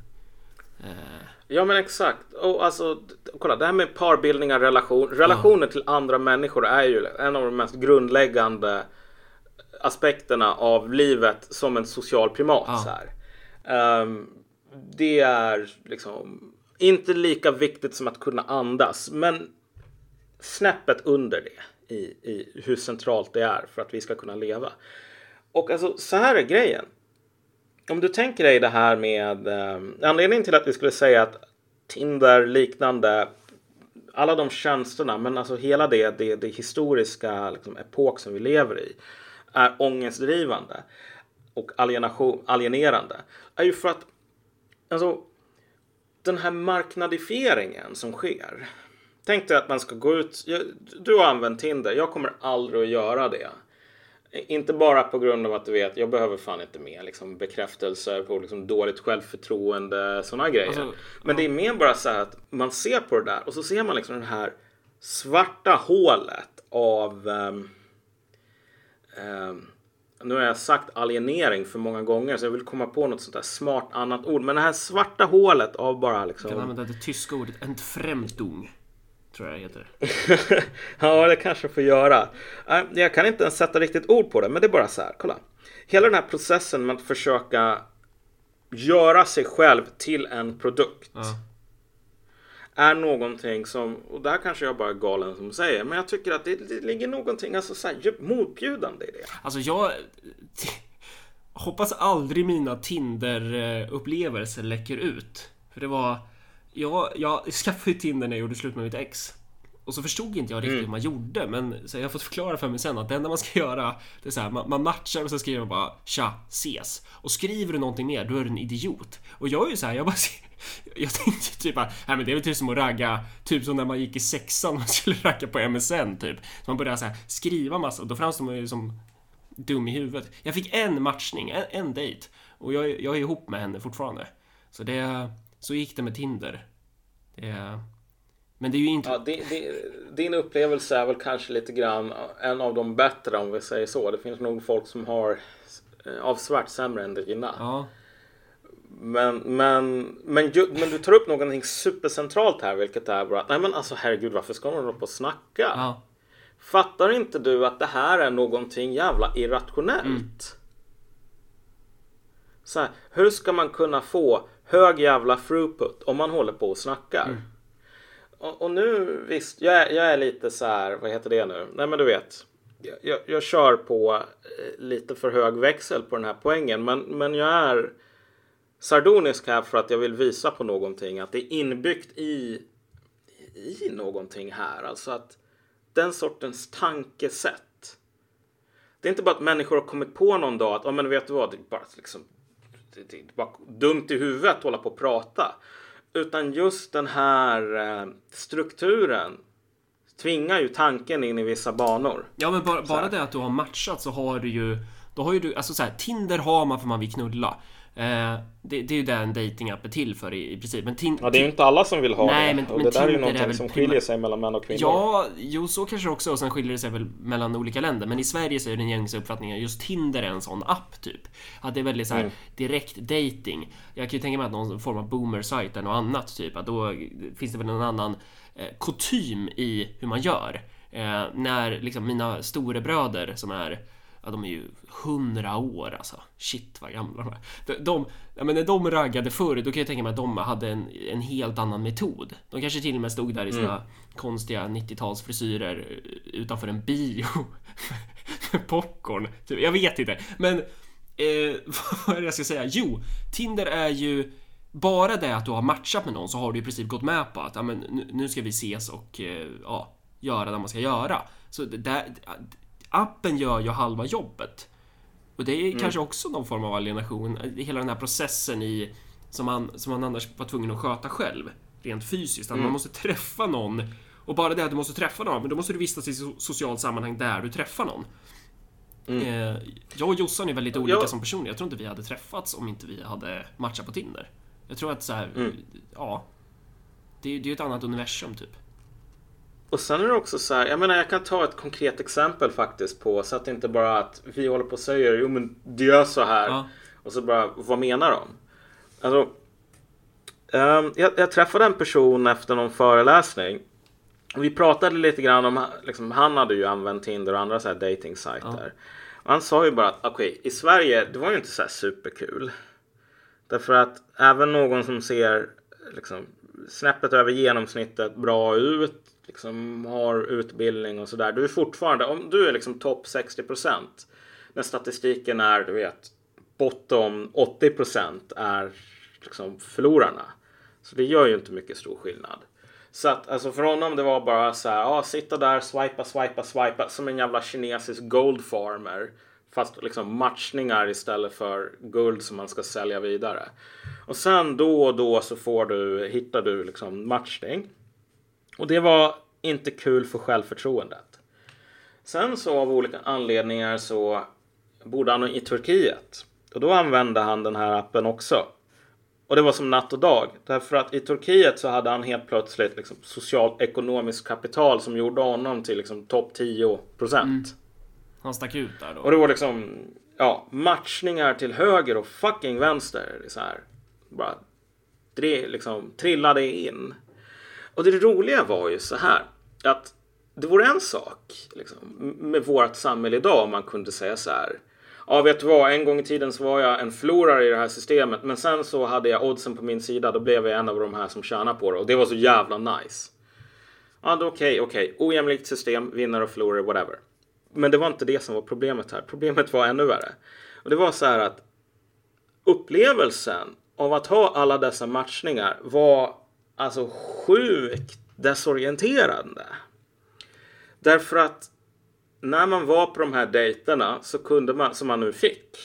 Eh. Ja men exakt. Och alltså, kolla det här med parbildningar, relation, relationer ja. till andra människor är ju en av de mest grundläggande aspekterna av livet som en social primat. Ja. Så här. Um, det är liksom inte lika viktigt som att kunna andas. Men snäppet under det i, i hur centralt det är för att vi ska kunna leva. Och alltså så här är grejen. Om du tänker dig det här med eh, anledningen till att vi skulle säga att Tinder liknande alla de tjänsterna, men alltså hela det, det, det historiska liksom, epok som vi lever i är ångestdrivande och alienation, alienerande är ju för att alltså den här marknadifieringen som sker. Tänk dig att man ska gå ut. Du har använt Tinder. Jag kommer aldrig att göra det. Inte bara på grund av att du vet, jag behöver fan inte mer liksom, bekräftelser på liksom, dåligt självförtroende, sådana grejer. Alltså, Men ja. det är mer bara så här att man ser på det där och så ser man liksom det här svarta hålet av um, um, nu har jag sagt alienering för många gånger så jag vill komma på något sånt där smart annat ord. Men det här svarta hålet av bara liksom... Du kan använda det tyska ordet entfremdung. Tror jag det heter. ja, det kanske får göra. Äh, jag kan inte ens sätta riktigt ord på det, men det är bara så här. Kolla. Hela den här processen med att försöka göra sig själv till en produkt. Ja. Är någonting som, och där kanske jag bara är galen som säger, men jag tycker att det, det ligger någonting alltså, så här, motbjudande i det. Alltså jag hoppas aldrig mina Tinder-upplevelser läcker ut. För det var jag, jag skaffade ju Tinder när jag gjorde slut med mitt ex. Och så förstod inte jag riktigt mm. hur man gjorde men så jag har fått förklara för mig sen att det enda man ska göra Det är så här, man, man matchar och så skriver man bara Tja, ses. Och skriver du någonting mer då är du en idiot. Och jag är ju så här, jag bara Jag tänkte typ att, nej men det är väl typ som att ragga Typ som när man gick i sexan och skulle ragga på MSN typ. Så man började så här, skriva massa och då framstår man ju som Dum i huvudet. Jag fick en matchning, en, en dejt. Och jag, jag är ihop med henne fortfarande. Så det så gick det med Tinder. Det. Men det är ju inte... Ja, det, det, din upplevelse är väl kanske lite grann en av de bättre om vi säger så. Det finns nog folk som har eh, avsevärt sämre än dina. Ja. Men, men, men, men du tar upp någonting supercentralt här vilket är bara att nej men alltså herregud varför ska man hålla på och snacka? Ja. Fattar inte du att det här är någonting jävla irrationellt? Mm. Så här, hur ska man kunna få hög jävla throughput om man håller på och snackar. Mm. Och, och, nu visst, jag är, jag är lite så här, vad heter det nu? Nej men du vet. Jag, jag, kör på eh, lite för hög växel på den här poängen. Men, men jag är sardonisk här för att jag vill visa på någonting. Att det är inbyggt i, i någonting här. Alltså att den sortens tankesätt. Det är inte bara att människor har kommit på någon dag att, oh, men vet du vad, det är bara liksom det är bara dumt i huvudet att hålla på och prata. Utan just den här eh, strukturen tvingar ju tanken in i vissa banor. Ja, men bara, bara det att du har matchat så har du ju då har ju du, alltså så här, Tinder har man för man vill knulla. Eh, det, det, är ju det en datingapp är till för i, i princip. Men ja, det är ju inte alla som vill ha nej, det. Men, och men det där är ju någonting är som skiljer sig mellan män och kvinnor. Ja, jo så kanske också. Och sen skiljer det sig väl mellan olika länder. Men i Sverige så är den gängse uppfattningen just Tinder är en sån app typ. Att det är väldigt så här mm. direkt dating. Jag kan ju tänka mig att någon form av boomer-sajt eller något annat typ. Att då finns det väl någon annan eh, kutym i hur man gör. Eh, när liksom mina storebröder som är ja, de är ju hundra år alltså. Shit vad gamla de är. De, de, ja, men när de raggade förr, då kan jag tänka mig att de hade en, en helt annan metod. De kanske till och med stod där i sina mm. konstiga 90-talsfrisyrer utanför en bio med popcorn. Typ, jag vet inte, men eh, vad är det jag ska säga? Jo, Tinder är ju bara det att du har matchat med någon så har du i princip gått med på att ja, men nu ska vi ses och eh, ja, göra det man ska göra. Så det, appen gör ju halva jobbet. Och det är mm. kanske också någon form av alienation. Hela den här processen i som man, som man annars var tvungen att sköta själv. Rent fysiskt. Att mm. man måste träffa någon. Och bara det att du måste träffa någon, men då måste du vistas i socialt sammanhang där du träffar någon. Mm. Eh, jag och Jossan är väldigt olika ja. som personer. Jag tror inte vi hade träffats om inte vi hade matchat på Tinder. Jag tror att så här, mm. ja. Det, det är ju ett annat universum typ. Och sen är det också så här, jag menar jag kan ta ett konkret exempel faktiskt på så att det inte bara att vi håller på och säger jo men det är så här. Ja. Och så bara, vad menar de? Alltså, um, jag, jag, träffade en person efter någon föreläsning. Och vi pratade lite grann om, liksom, han hade ju använt Tinder och andra så här dating Ja. Och han sa ju bara att okej, okay, i Sverige, det var ju inte så här superkul. Därför att även någon som ser liksom, snäppet över genomsnittet bra ut liksom har utbildning och sådär. Du är fortfarande, om du är liksom topp 60 procent när statistiken är, du vet, bottom 80 procent är liksom förlorarna. Så det gör ju inte mycket stor skillnad. Så att alltså för honom det var bara så här, ja, sitta där, swipa, swipa, swipa som en jävla kinesisk gold farmer. Fast liksom matchningar istället för guld som man ska sälja vidare. Och sen då och då så får du, hittar du liksom matchning. Och det var inte kul för självförtroendet. Sen så av olika anledningar så bodde han i Turkiet. Och då använde han den här appen också. Och det var som natt och dag. Därför att i Turkiet så hade han helt plötsligt liksom socialt ekonomiskt kapital som gjorde honom till liksom topp 10 procent. Mm. Han stack ut där då. Och det var liksom ja, matchningar till höger och fucking vänster. Så här, bara det liksom trillade in. Och det roliga var ju så här att det vore en sak liksom, med vårt samhälle idag om man kunde säga så här. Ja, vet du vad? En gång i tiden så var jag en förlorare i det här systemet, men sen så hade jag oddsen på min sida. Då blev jag en av de här som tjänar på det och det var så jävla nice. Ja, okej, okay, okej. Okay. Ojämlikt system, vinnare och förlorare, whatever. Men det var inte det som var problemet här. Problemet var ännu värre. Och det var så här att upplevelsen av att ha alla dessa matchningar var alltså sjukt desorienterande. Därför att när man var på de här dejterna så kunde man, som man nu fick,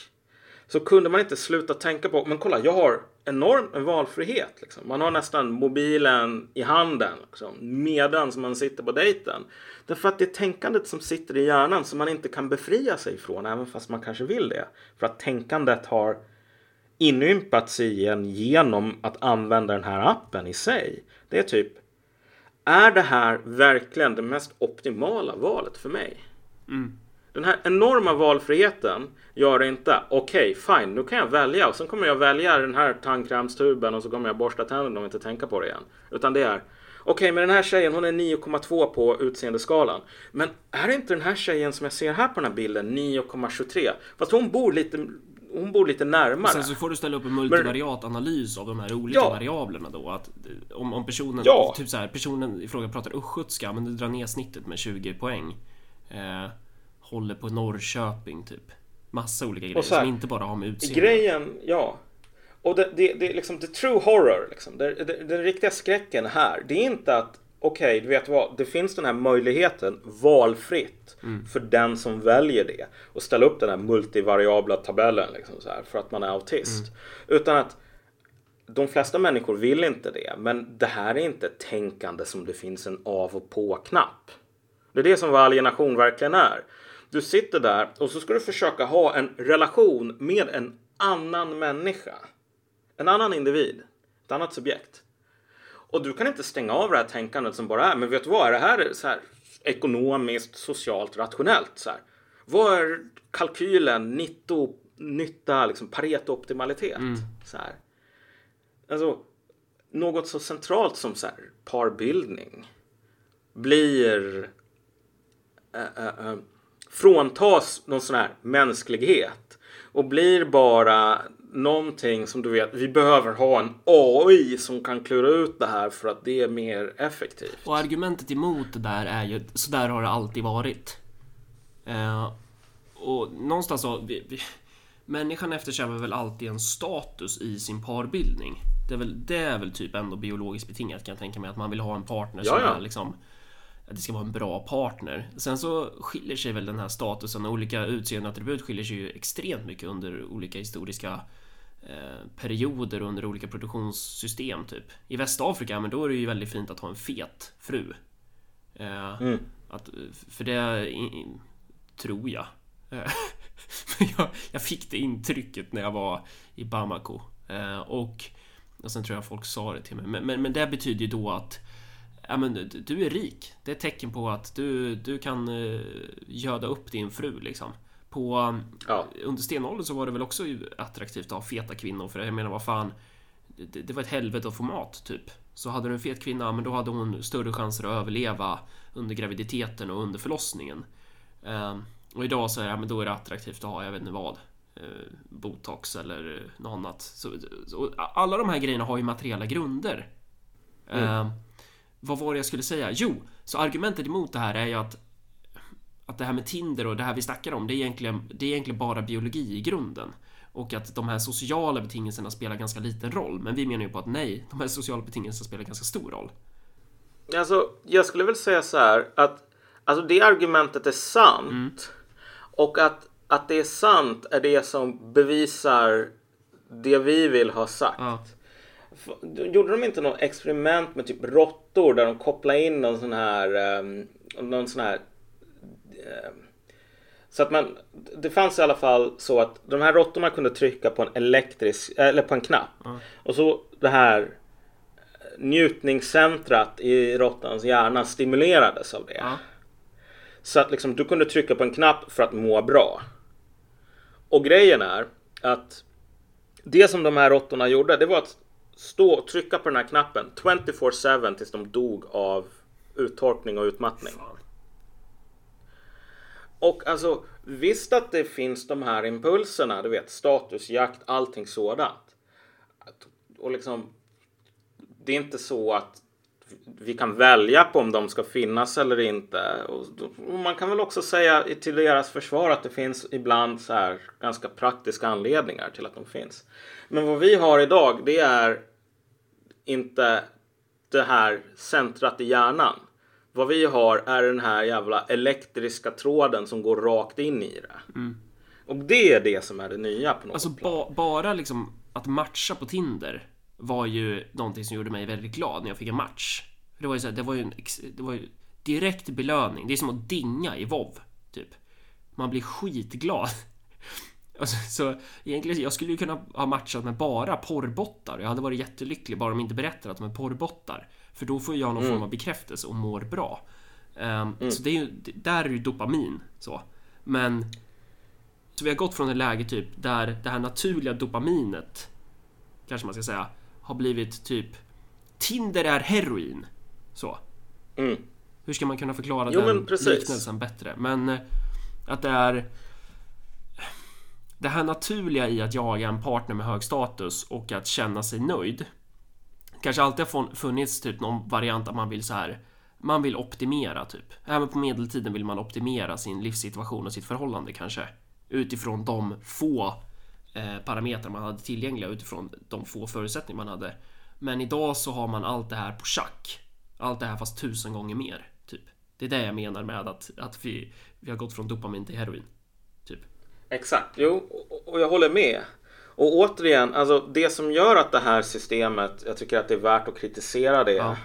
så kunde man inte sluta tänka på, men kolla, jag har enorm valfrihet. Liksom. Man har nästan mobilen i handen liksom, medan man sitter på dejten. Därför att det är tänkandet som sitter i hjärnan som man inte kan befria sig från, även fast man kanske vill det. För att tänkandet har inympats i en genom att använda den här appen i sig. Det är typ, är det här verkligen det mest optimala valet för mig? Mm. Den här enorma valfriheten gör det inte. Okej, okay, fine, nu kan jag välja och sen kommer jag välja den här tandkrämstuben och så kommer jag borsta tänderna och inte tänka på det igen. Utan det är Okej, okay, men den här tjejen hon är 9,2 på utseendeskalan. Men är inte den här tjejen som jag ser här på den här bilden 9,23? Fast hon bor lite hon bor lite närmare. Sen så får du ställa upp en multivariat analys av de här olika ja. variablerna då. Att om, om personen, ja. typ så här, personen i fråga pratar östgötska men du drar ner snittet med 20 poäng. Eh, håller på Norrköping typ. Massa olika grejer här, som inte bara har med utseende. Grejen, ja. Och det, det, det är liksom the true horror, liksom. det, det, den riktiga skräcken här. Det är inte att okej, okay, du vet vad, det finns den här möjligheten valfritt mm. för den som väljer det och ställa upp den här multivariabla tabellen liksom här, för att man är autist. Mm. Utan att de flesta människor vill inte det, men det här är inte tänkande som det finns en av och på-knapp. Det är det som alienation verkligen är. Du sitter där och så ska du försöka ha en relation med en annan människa. En annan individ. Ett annat subjekt. Och du kan inte stänga av det här tänkandet som bara är, men vet du vad, är det här så här ekonomiskt, socialt, rationellt? Så här? Vad är kalkylen, nitto, nytta, liksom pareto-optimalitet? Mm. Så här. Alltså, något så centralt som så här, parbildning blir äh, äh, fråntas någon sån här mänsklighet och blir bara någonting som du vet, vi behöver ha en AI som kan klura ut det här för att det är mer effektivt. Och argumentet emot det där är ju, så där har det alltid varit. Eh, och någonstans så, vi, vi, människan eftersträvar väl alltid en status i sin parbildning. Det är, väl, det är väl typ ändå biologiskt betingat kan jag tänka mig, att man vill ha en partner som är liksom att det ska vara en bra partner. Sen så skiljer sig väl den här statusen och olika utseendeattribut skiljer sig ju extremt mycket under olika historiska perioder under olika produktionssystem typ. I Västafrika, men då är det ju väldigt fint att ha en fet fru. Eh, mm. att, för det in, tror jag. Eh, jag. jag. fick det intrycket när jag var i Bamako. Eh, och, och sen tror jag folk sa det till mig. Men, men, men det betyder ju då att ja, men du är rik. Det är ett tecken på att du, du kan göda upp din fru liksom. På, ja. Under stenåldern så var det väl också attraktivt att ha feta kvinnor för jag menar vad fan det, det var ett helvete att få mat typ. Så hade du en fet kvinna, men då hade hon större chanser att överleva under graviditeten och under förlossningen. Uh, och idag så är det, men då är det attraktivt att ha, jag vet inte vad, uh, botox eller något annat. Så, så, alla de här grejerna har ju materiella grunder. Mm. Uh, vad var det jag skulle säga? Jo, så argumentet emot det här är ju att att det här med Tinder och det här vi snackar om, det är egentligen, det är egentligen bara biologi i grunden. Och att de här sociala betingelserna spelar ganska liten roll. Men vi menar ju på att nej, de här sociala betingelserna spelar ganska stor roll. Alltså, jag skulle väl säga så här att alltså det argumentet är sant. Mm. Och att, att det är sant är det som bevisar det vi vill ha sagt. Ja. Gjorde de inte något experiment med typ råttor där de kopplade in någon sån här, um, någon sån här ehm, så att man, det fanns i alla fall så att de här råttorna kunde trycka på en elektrisk, eller på en knapp. Och så det här njutningscentrat i råttans hjärna stimulerades av det. Ja. Så att liksom, du kunde trycka på en knapp för att må bra. Och grejen är att det som de här råttorna gjorde, det var att stå och trycka på den här knappen 24-7 tills de dog av uttorkning och utmattning. Fan. Och alltså visst att det finns de här impulserna, du vet statusjakt, allting sådant. Och liksom, det är inte så att vi kan välja på om de ska finnas eller inte. Och man kan väl också säga till deras försvar att det finns ibland så här ganska praktiska anledningar till att de finns. Men vad vi har idag, det är inte det här centrat i hjärnan. Vad vi har är den här jävla elektriska tråden som går rakt in i det. Och det är det som är det nya på något Alltså ba, bara liksom att matcha på Tinder var ju någonting som gjorde mig väldigt glad när jag fick en match. För det var ju så här, det var ju en det var ju direkt belöning. Det är som att dinga i WoW typ. Man blir skitglad. Alltså, så egentligen, jag skulle ju kunna ha matchat med bara porrbottar. Jag hade varit jättelycklig bara de inte berättar att de är porrbottar. För då får jag någon form av bekräftelse och mår bra. Ehm, Så det är ju, där är ju dopamin så. Men så vi har gått från ett läge typ där det här naturliga dopaminet kanske man ska säga har blivit typ Tinder är heroin. Så. Mm. Hur ska man kunna förklara Jo, den liknelsen bättre? Men eh, att det är det här naturliga i att jaga en partner med hög status och att känna sig nöjd. Kanske alltid har funnits typ någon variant att man vill så här. Man vill optimera typ. Även på medeltiden vill man optimera sin livssituation och sitt förhållande kanske. Utifrån de få eh, parametrar man hade tillgängliga utifrån de få förutsättningar man hade. Men idag så har man allt det här på schack. Allt det här fast tusen gånger mer. Typ. Det är det jag menar med att, att vi, vi har gått från dopamin till heroin. Typ. Exakt, jo, och jag håller med. Och återigen, alltså det som gör att det här systemet, jag tycker att det är värt att kritisera det. Ja.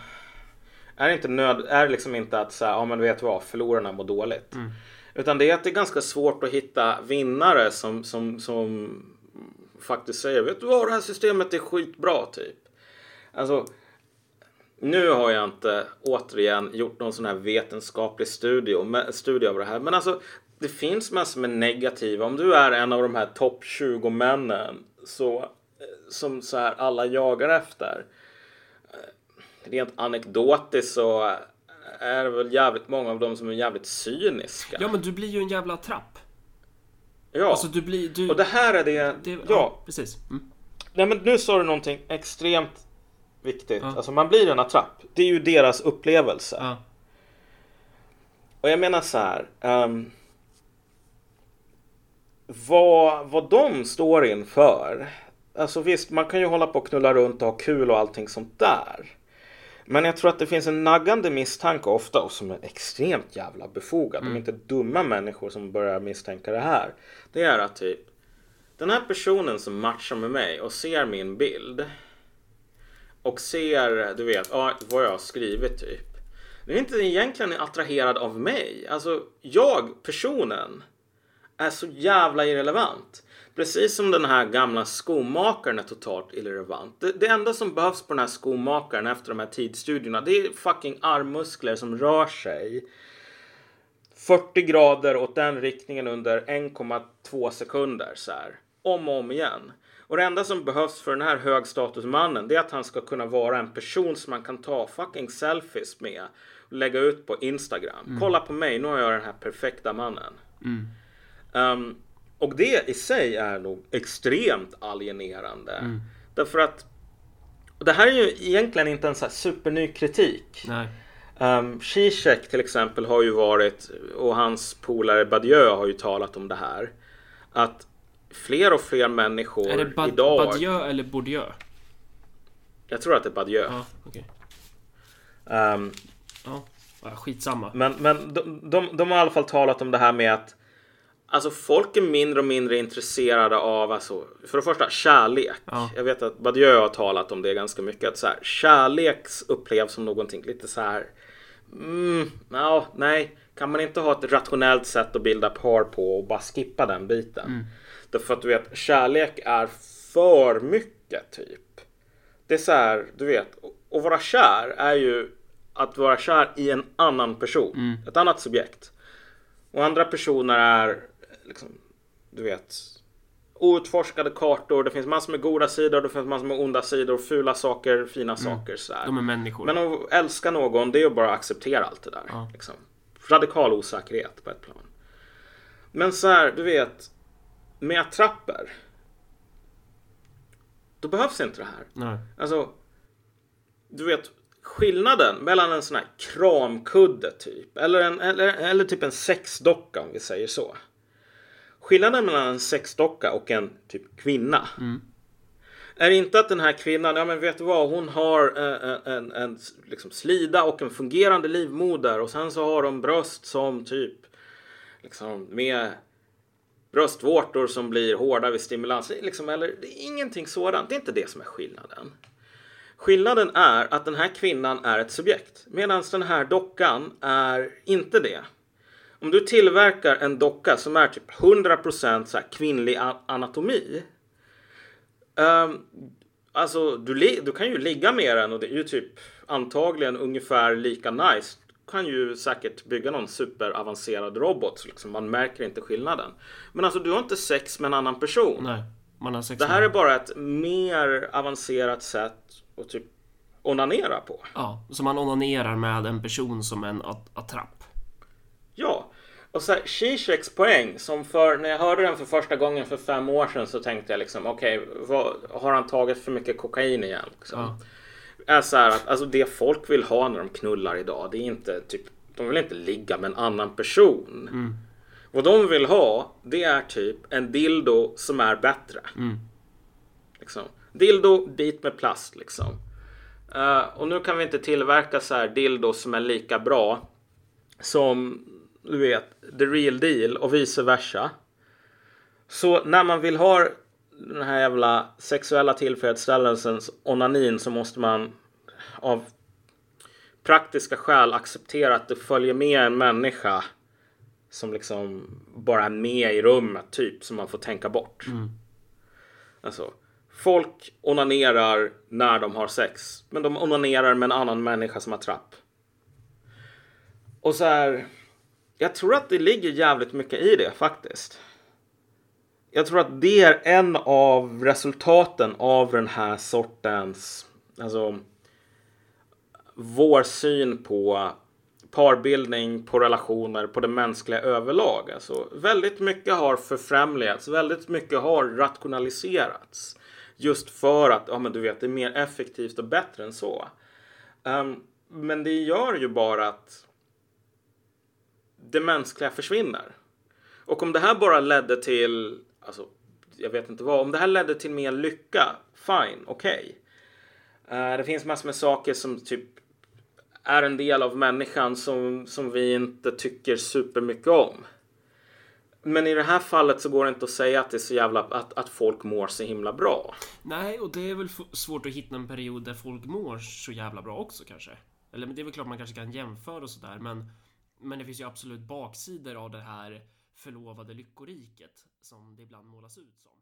Är inte nöd, är liksom inte att säga, ja men vet du vad, förlorarna mår dåligt. Utan det är att det är ganska svårt att hitta vinnare som, som, som faktiskt säger, vet du vad, det här systemet är skitbra typ. Alltså, nu har jag inte återigen gjort någon sån här vetenskaplig studie av det här. Men alltså, det finns massor med negativa. Om du är en av de här topp 20 männen så, eh, som så här alla jagar efter. eh, Rent anekdotiskt så eh, är det väl jävligt många av dem som är jävligt cyniska. Ja men du blir ju en jävla trapp. Ja. Alltså du blir... Du, och det här är det. det, ja. precis. Mm. Nej men nu sa du någonting extremt viktigt. Ja. Alltså man blir en attrapp. Det är ju deras upplevelse. Ja. Och jag menar så här. ehm, vad, vad de står inför. Alltså visst, man kan ju hålla på och knulla runt och ha kul och allting sånt där. Men jag tror att det finns en naggande misstanke ofta och som är extremt jävla befogad. De är inte dumma människor som börjar misstänka det här. Det är att typ den här personen som matchar med mig och ser min bild och ser, du vet, ja, vad jag har skrivit typ. Den är inte egentligen attraherad av mig. Alltså, jag, personen, är så jävla irrelevant. Precis som den här gamla skomakaren är totalt irrelevant. Det, det enda som behövs på den här skomakaren efter de här tidsstudierna det är fucking armmuskler som rör sig 40 grader åt den riktningen under 1,2 sekunder så här. Om och om igen. Och det enda som behövs för den här högstatusmannen det är att han ska kunna vara en person som man kan ta fucking selfies med och lägga ut på Instagram. Kolla på mig, nu har jag den här perfekta mannen. Um, och det i sig är nog extremt alienerande. Därför att det här är ju egentligen inte en så superny kritik. Nej. Um, Zizek till exempel har ju varit, och hans polare Badieu har ju talat om det här. Att fler och fler människor Är det Bad, idag... Badieu eller Bourdieu? Jag tror att det är Badieu. Ja, okej. Um, Ja. ja, skitsamma. men men de, de, de har i alla fall talat om det här med att Alltså folk är mindre och mindre intresserade av, alltså, för det första, kärlek. Ja. Jag vet att Badiou har talat om det ganska mycket. Att så här, kärlek upplevs som någonting lite så här. Mm, ja, nej. Kan man inte ha ett rationellt sätt att bilda par på och bara skippa den biten? Mm. Därför att du vet, kärlek är för mycket typ. Det är så här, du vet, att vara kär är ju att vara kär i en annan person. Mm. Ett annat subjekt. Och andra personer är liksom, du vet, outforskade kartor. Det finns massor med goda sidor, det finns massor med onda sidor, fula saker, fina saker. Så här. Mm. De är människor. Men att älska någon, det är att bara acceptera allt det där. Ja. Liksom. Radikal osäkerhet på ett plan. Men så här, du vet, med attrapper. Då behövs inte det här. Nej. Alltså, du vet skillnaden mellan en sån här kramkudde typ eller, en, eller, eller typ en sexdocka om vi säger så. Skillnaden mellan en sexdocka och en typ kvinna är inte att den här kvinnan, ja men vet du vad, hon har eh, en, en, en liksom slida och en fungerande livmoder och sen så har de bröst som typ liksom med bröstvårtor som blir hårda vid stimulans. Liksom, eller, det är ingenting sådant. Det är inte det som är skillnaden. Skillnaden är att den här kvinnan är ett subjekt medan den här dockan är inte det. Om du tillverkar en docka som är typ 100% så kvinnlig anatomi. Um, alltså du, du kan ju ligga med den och det är ju typ antagligen ungefär lika nice. Du kan ju säkert bygga någon superavancerad robot så liksom man märker inte skillnaden. Men alltså du har inte sex med en annan person. Nej. Man har sex Det här med- är bara ett mer avancerat sätt att typ onanera på. Ja, så man onanerar med en person som en at- attrapp. Ja, och så Zizeks poäng som för när jag hörde den för första gången för fem år sedan så tänkte jag liksom okej, vad har han tagit för mycket kokain igen? Liksom? Ja. Är så här att alltså det folk vill ha när de knullar idag, det är inte typ, de vill inte ligga med en annan person. Mm. Vad de vill ha, det är typ en dildo som är bättre. Mm. Liksom. Dildo, bit med plast liksom. Eh, och nu kan vi inte tillverka så här dildo som är lika bra som du vet, the real deal och vice versa. Så när man vill ha den här jävla sexuella tillfredsställelsens onanin så måste man av praktiska skäl acceptera att det följer med en människa som liksom bara är med i rummet typ som man får tänka bort. Alltså, folk onanerar när de har sex, men de onanerar med en annan människa som har trapp. Och så här, jag tror att det ligger jävligt mycket i det faktiskt. Jag tror att det är en av resultaten av den här sortens, alltså vår syn på parbildning, på relationer, på det mänskliga överlag. Alltså, väldigt mycket har förfrämligats, väldigt mycket har rationaliserats. Just för att, ja men du vet, det är mer effektivt och bättre än så. Um, men det gör ju bara att det mänskliga försvinner. Och om det här bara ledde till, alltså, jag vet inte vad, om det här ledde till mer lycka, fine, okej. Eh, det finns massor med saker som typ är en del av människan som, som vi inte tycker supermycket om. Men i det här fallet så går det inte att säga att det är så jävla, att, att folk mår så himla bra. Nej, och det är väl svårt att hitta en period där folk mår så jävla bra också kanske. Eller men det är väl klart man kanske kan jämföra och sådär, men men det finns ju absolut baksidor av det här förlovade lyckoriket som det ibland målas ut som.